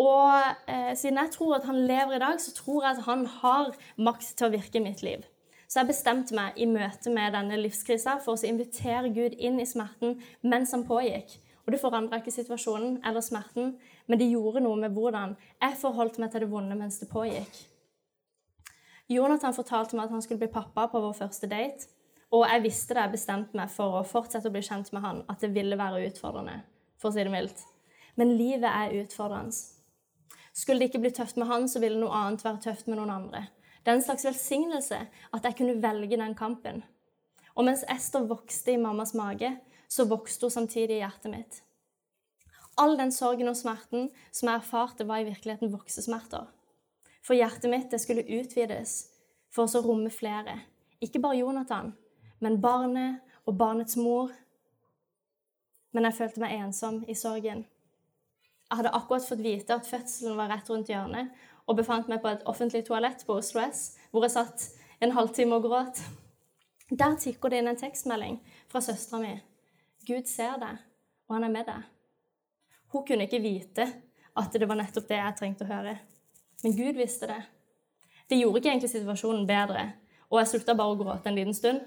og eh, siden jeg tror at han lever i dag, så tror jeg at han har makt til å virke i mitt liv. Så jeg bestemte meg i møte med denne livskrisa for å invitere Gud inn i smerten mens han pågikk. Og det forandra ikke situasjonen eller smerten, men det gjorde noe med hvordan jeg forholdt meg til det vonde mens det pågikk. Jonathan fortalte meg at han skulle bli pappa på vår første date. Og jeg visste da jeg bestemte meg for å fortsette å bli kjent med han, at det ville være utfordrende. for å si det mildt. Men livet er utfordrende. Skulle det ikke bli tøft med han, så ville noe annet være tøft med noen andre. Det er en slags velsignelse at jeg kunne velge den kampen. Og mens Ester vokste i mammas mage, så vokste hun samtidig i hjertet mitt. All den sorgen og smerten som jeg erfarte, var i virkeligheten voksesmerter. For hjertet mitt det skulle utvides for å romme flere. Ikke bare Jonathan, men barnet og barnets mor. Men jeg følte meg ensom i sorgen. Jeg hadde akkurat fått vite at fødselen var rett rundt hjørnet, og befant meg på et offentlig toalett på Oslo S, hvor jeg satt en halvtime og gråt. Der tikker det inn en tekstmelding fra søstera mi. Gud ser deg, og han er med deg. Hun kunne ikke vite at det var nettopp det jeg trengte å høre. Men Gud visste det. Det gjorde ikke egentlig situasjonen bedre, og jeg slutta bare å gråte en liten stund.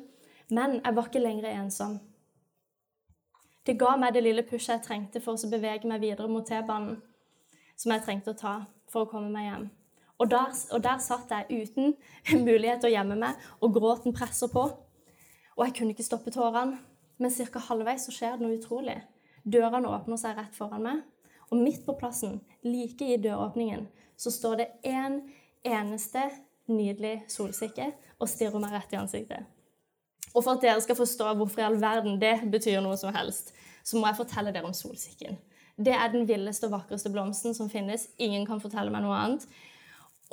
Men jeg var ikke lenger ensom. Det ga meg det lille pushet jeg trengte for å bevege meg videre mot T-banen, som jeg trengte å ta for å komme meg hjem. Og der, og der, satt jeg uten <laughs> mulighet til å gjemme meg, og gråten presser på. Og jeg kunne ikke stoppe tårene. Men ca. halvveis så skjer det noe utrolig. Dørene åpner seg rett foran meg, og midt på plassen, like i døråpningen, så står det én en eneste nydelig solsikke og stirrer meg rett i ansiktet. Og for at dere skal forstå hvorfor i all verden det betyr noe som helst, så må jeg fortelle dere om solsikken. Det er den villeste og vakreste blomsten som finnes. Ingen kan fortelle meg noe annet.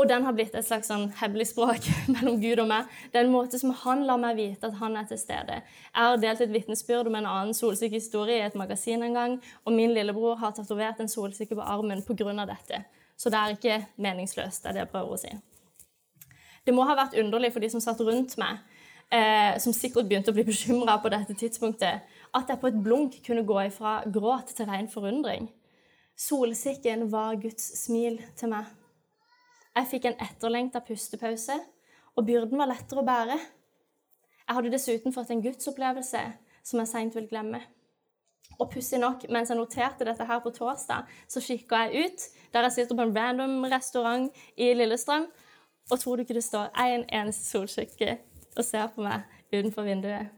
Og den har blitt et slags sånn hemmelig språk <laughs> mellom Gud og meg. Det er en måte som han lar meg vite at han er til stede. Jeg har delt et vitnesbyrd om en annen solsikkehistorie i et magasin en gang, og min lillebror har tatovert en solsikke på armen pga. dette. Så det er ikke meningsløst, det er det jeg prøver å si. Det må ha vært underlig for de som satt rundt meg, eh, som sikkert begynte å bli bekymra på dette tidspunktet, at jeg på et blunk kunne gå ifra gråt til ren forundring. Solsikken var Guds smil til meg. Jeg fikk en etterlengta pustepause, og byrden var lettere å bære. Jeg hadde dessuten fått en gudsopplevelse som jeg seint vil glemme. Og pussig nok, mens jeg noterte dette her på torsdag, så kikka jeg ut der jeg sitter på en random restaurant i Lillestrøm, og tror du ikke det står en eneste solskikke og ser på meg utenfor vinduet?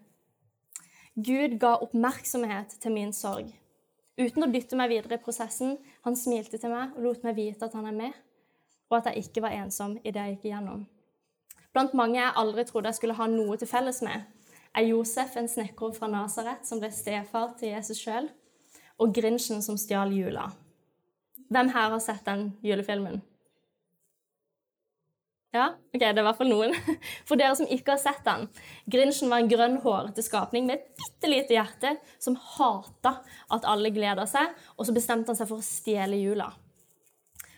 Gud ga oppmerksomhet til min sorg. Uten å dytte meg videre i prosessen. Han smilte til meg og lot meg vite at han er med og at jeg ikke var ensom i det jeg gikk igjennom. Blant mange jeg aldri trodde jeg skulle ha noe til felles med, er Josef, en snekker fra Nasaret som ble stefar til Jesus sjøl, og Grinchen som stjal jula. Hvem her har sett den julefilmen? Ja, ok, det er i hvert fall noen. <laughs> For dere som ikke har sett den. Grinchen var en grønn, hårete skapning med et bitte lite hjerte som hata at alle gleda seg, og så bestemte han seg for å stjele jula.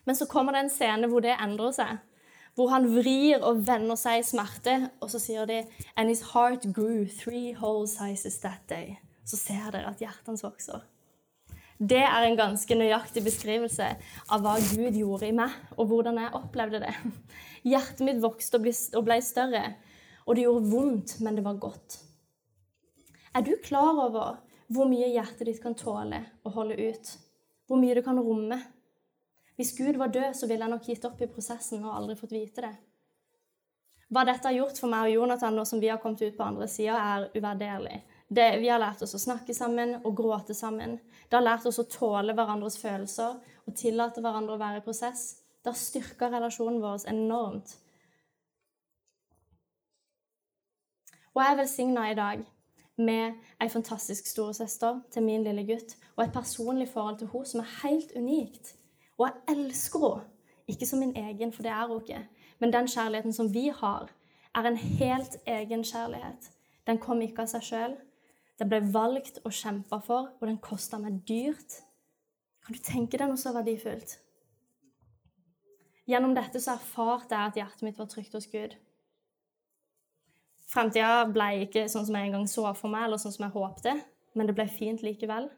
Men så kommer det en scene hvor det endrer seg. Hvor han vrir og vender seg i smerte, og så sier de And his heart grew three whole sizes that day. Så ser dere at hjertet hans vokser. Det er en ganske nøyaktig beskrivelse av hva Gud gjorde i meg, og hvordan jeg opplevde det. <laughs> Hjertet mitt vokste og ble større, og det gjorde vondt, men det var godt. Er du klar over hvor mye hjertet ditt kan tåle å holde ut? Hvor mye det kan romme? Hvis Gud var død, så ville jeg nok gitt opp i prosessen og aldri fått vite det. Hva dette har gjort for meg og Jonathan nå som vi har kommet ut på andre sida, er uvurderlig. vi har lært oss å snakke sammen og gråte sammen. Det har lært oss å tåle hverandres følelser og tillate hverandre å være i prosess. Det har styrka relasjonen vår enormt. Og jeg er velsigna i dag med ei fantastisk storesøster til min lille gutt og et personlig forhold til henne som er helt unikt. Og jeg elsker henne. Ikke som min egen, for det er hun ikke. Men den kjærligheten som vi har, er en helt egen kjærlighet. Den kom ikke av seg sjøl. Den ble valgt og kjempa for, og den kosta meg dyrt. Kan du tenke deg noe så verdifullt? Gjennom dette så erfarte jeg at hjertet mitt var trygt hos Gud. Fremtida ble ikke sånn som jeg en gang så for meg, eller sånn som jeg håpte, men det ble fint likevel.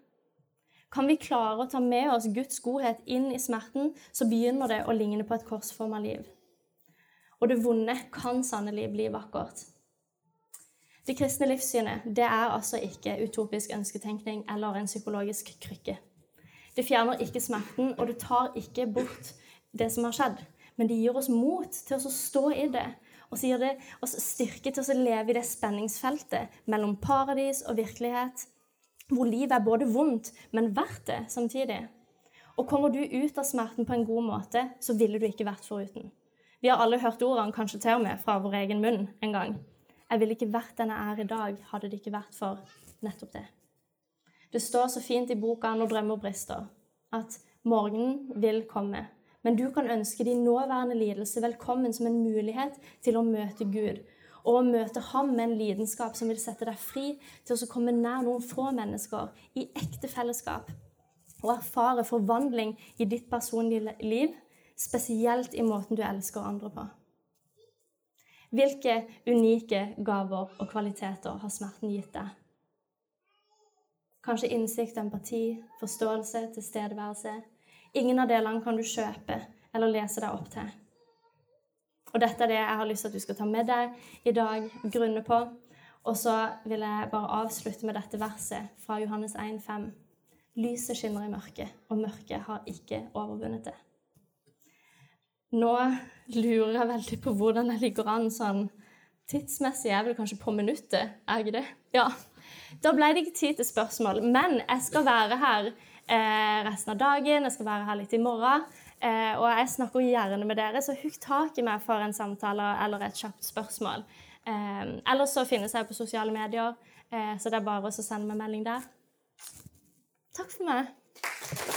Kan vi klare å ta med oss Guds godhet inn i smerten, så begynner det å ligne på et korsforma liv. Og det vonde kan sannelig bli vakkert. Det kristne livssynet det er altså ikke utopisk ønsketenkning eller en psykologisk krykke. Det fjerner ikke smerten, og det tar ikke bort det som har skjedd. Men det gir oss mot til å stå i det, og så gir det oss styrke til å leve i det spenningsfeltet mellom paradis og virkelighet, hvor livet er både vondt, men verdt det samtidig. Og kommer du ut av smerten på en god måte, så ville du ikke vært foruten. Vi har alle hørt ordene, kanskje til og med fra vår egen munn en gang. Jeg ville ikke vært den jeg er i dag, hadde det ikke vært for nettopp det. Det står så fint i boka 'Når drømmer brister' at morgenen vil komme. Men du kan ønske din nåværende lidelse velkommen som en mulighet til å møte Gud og møte ham med en lidenskap som vil sette deg fri til å komme nær noen få mennesker i ekte fellesskap. Og erfare forvandling i ditt personlige liv, spesielt i måten du elsker andre på. Hvilke unike gaver og kvaliteter har smerten gitt deg? Kanskje innsikt, empati, forståelse, tilstedeværelse. Ingen av delene kan du kjøpe eller lese deg opp til. Og dette er det jeg har lyst til at du skal ta med deg i dag, grunne på. Og så vil jeg bare avslutte med dette verset fra Johannes 1,5. Lyset skinner i mørket, og mørket har ikke overvunnet det. Nå lurer jeg veldig på hvordan jeg ligger an sånn tidsmessig. Jeg er vel kanskje på minuttet, er jeg ikke det? Ja. Da ble det ikke tid til spørsmål, men jeg skal være her eh, resten av dagen. Jeg skal være her litt i morgen. Eh, og jeg snakker gjerne med dere, så hugg tak i meg for en samtale eller et kjapt spørsmål. Eh, ellers så finnes jeg på sosiale medier, eh, så det er bare å sende meg melding der. Takk for meg.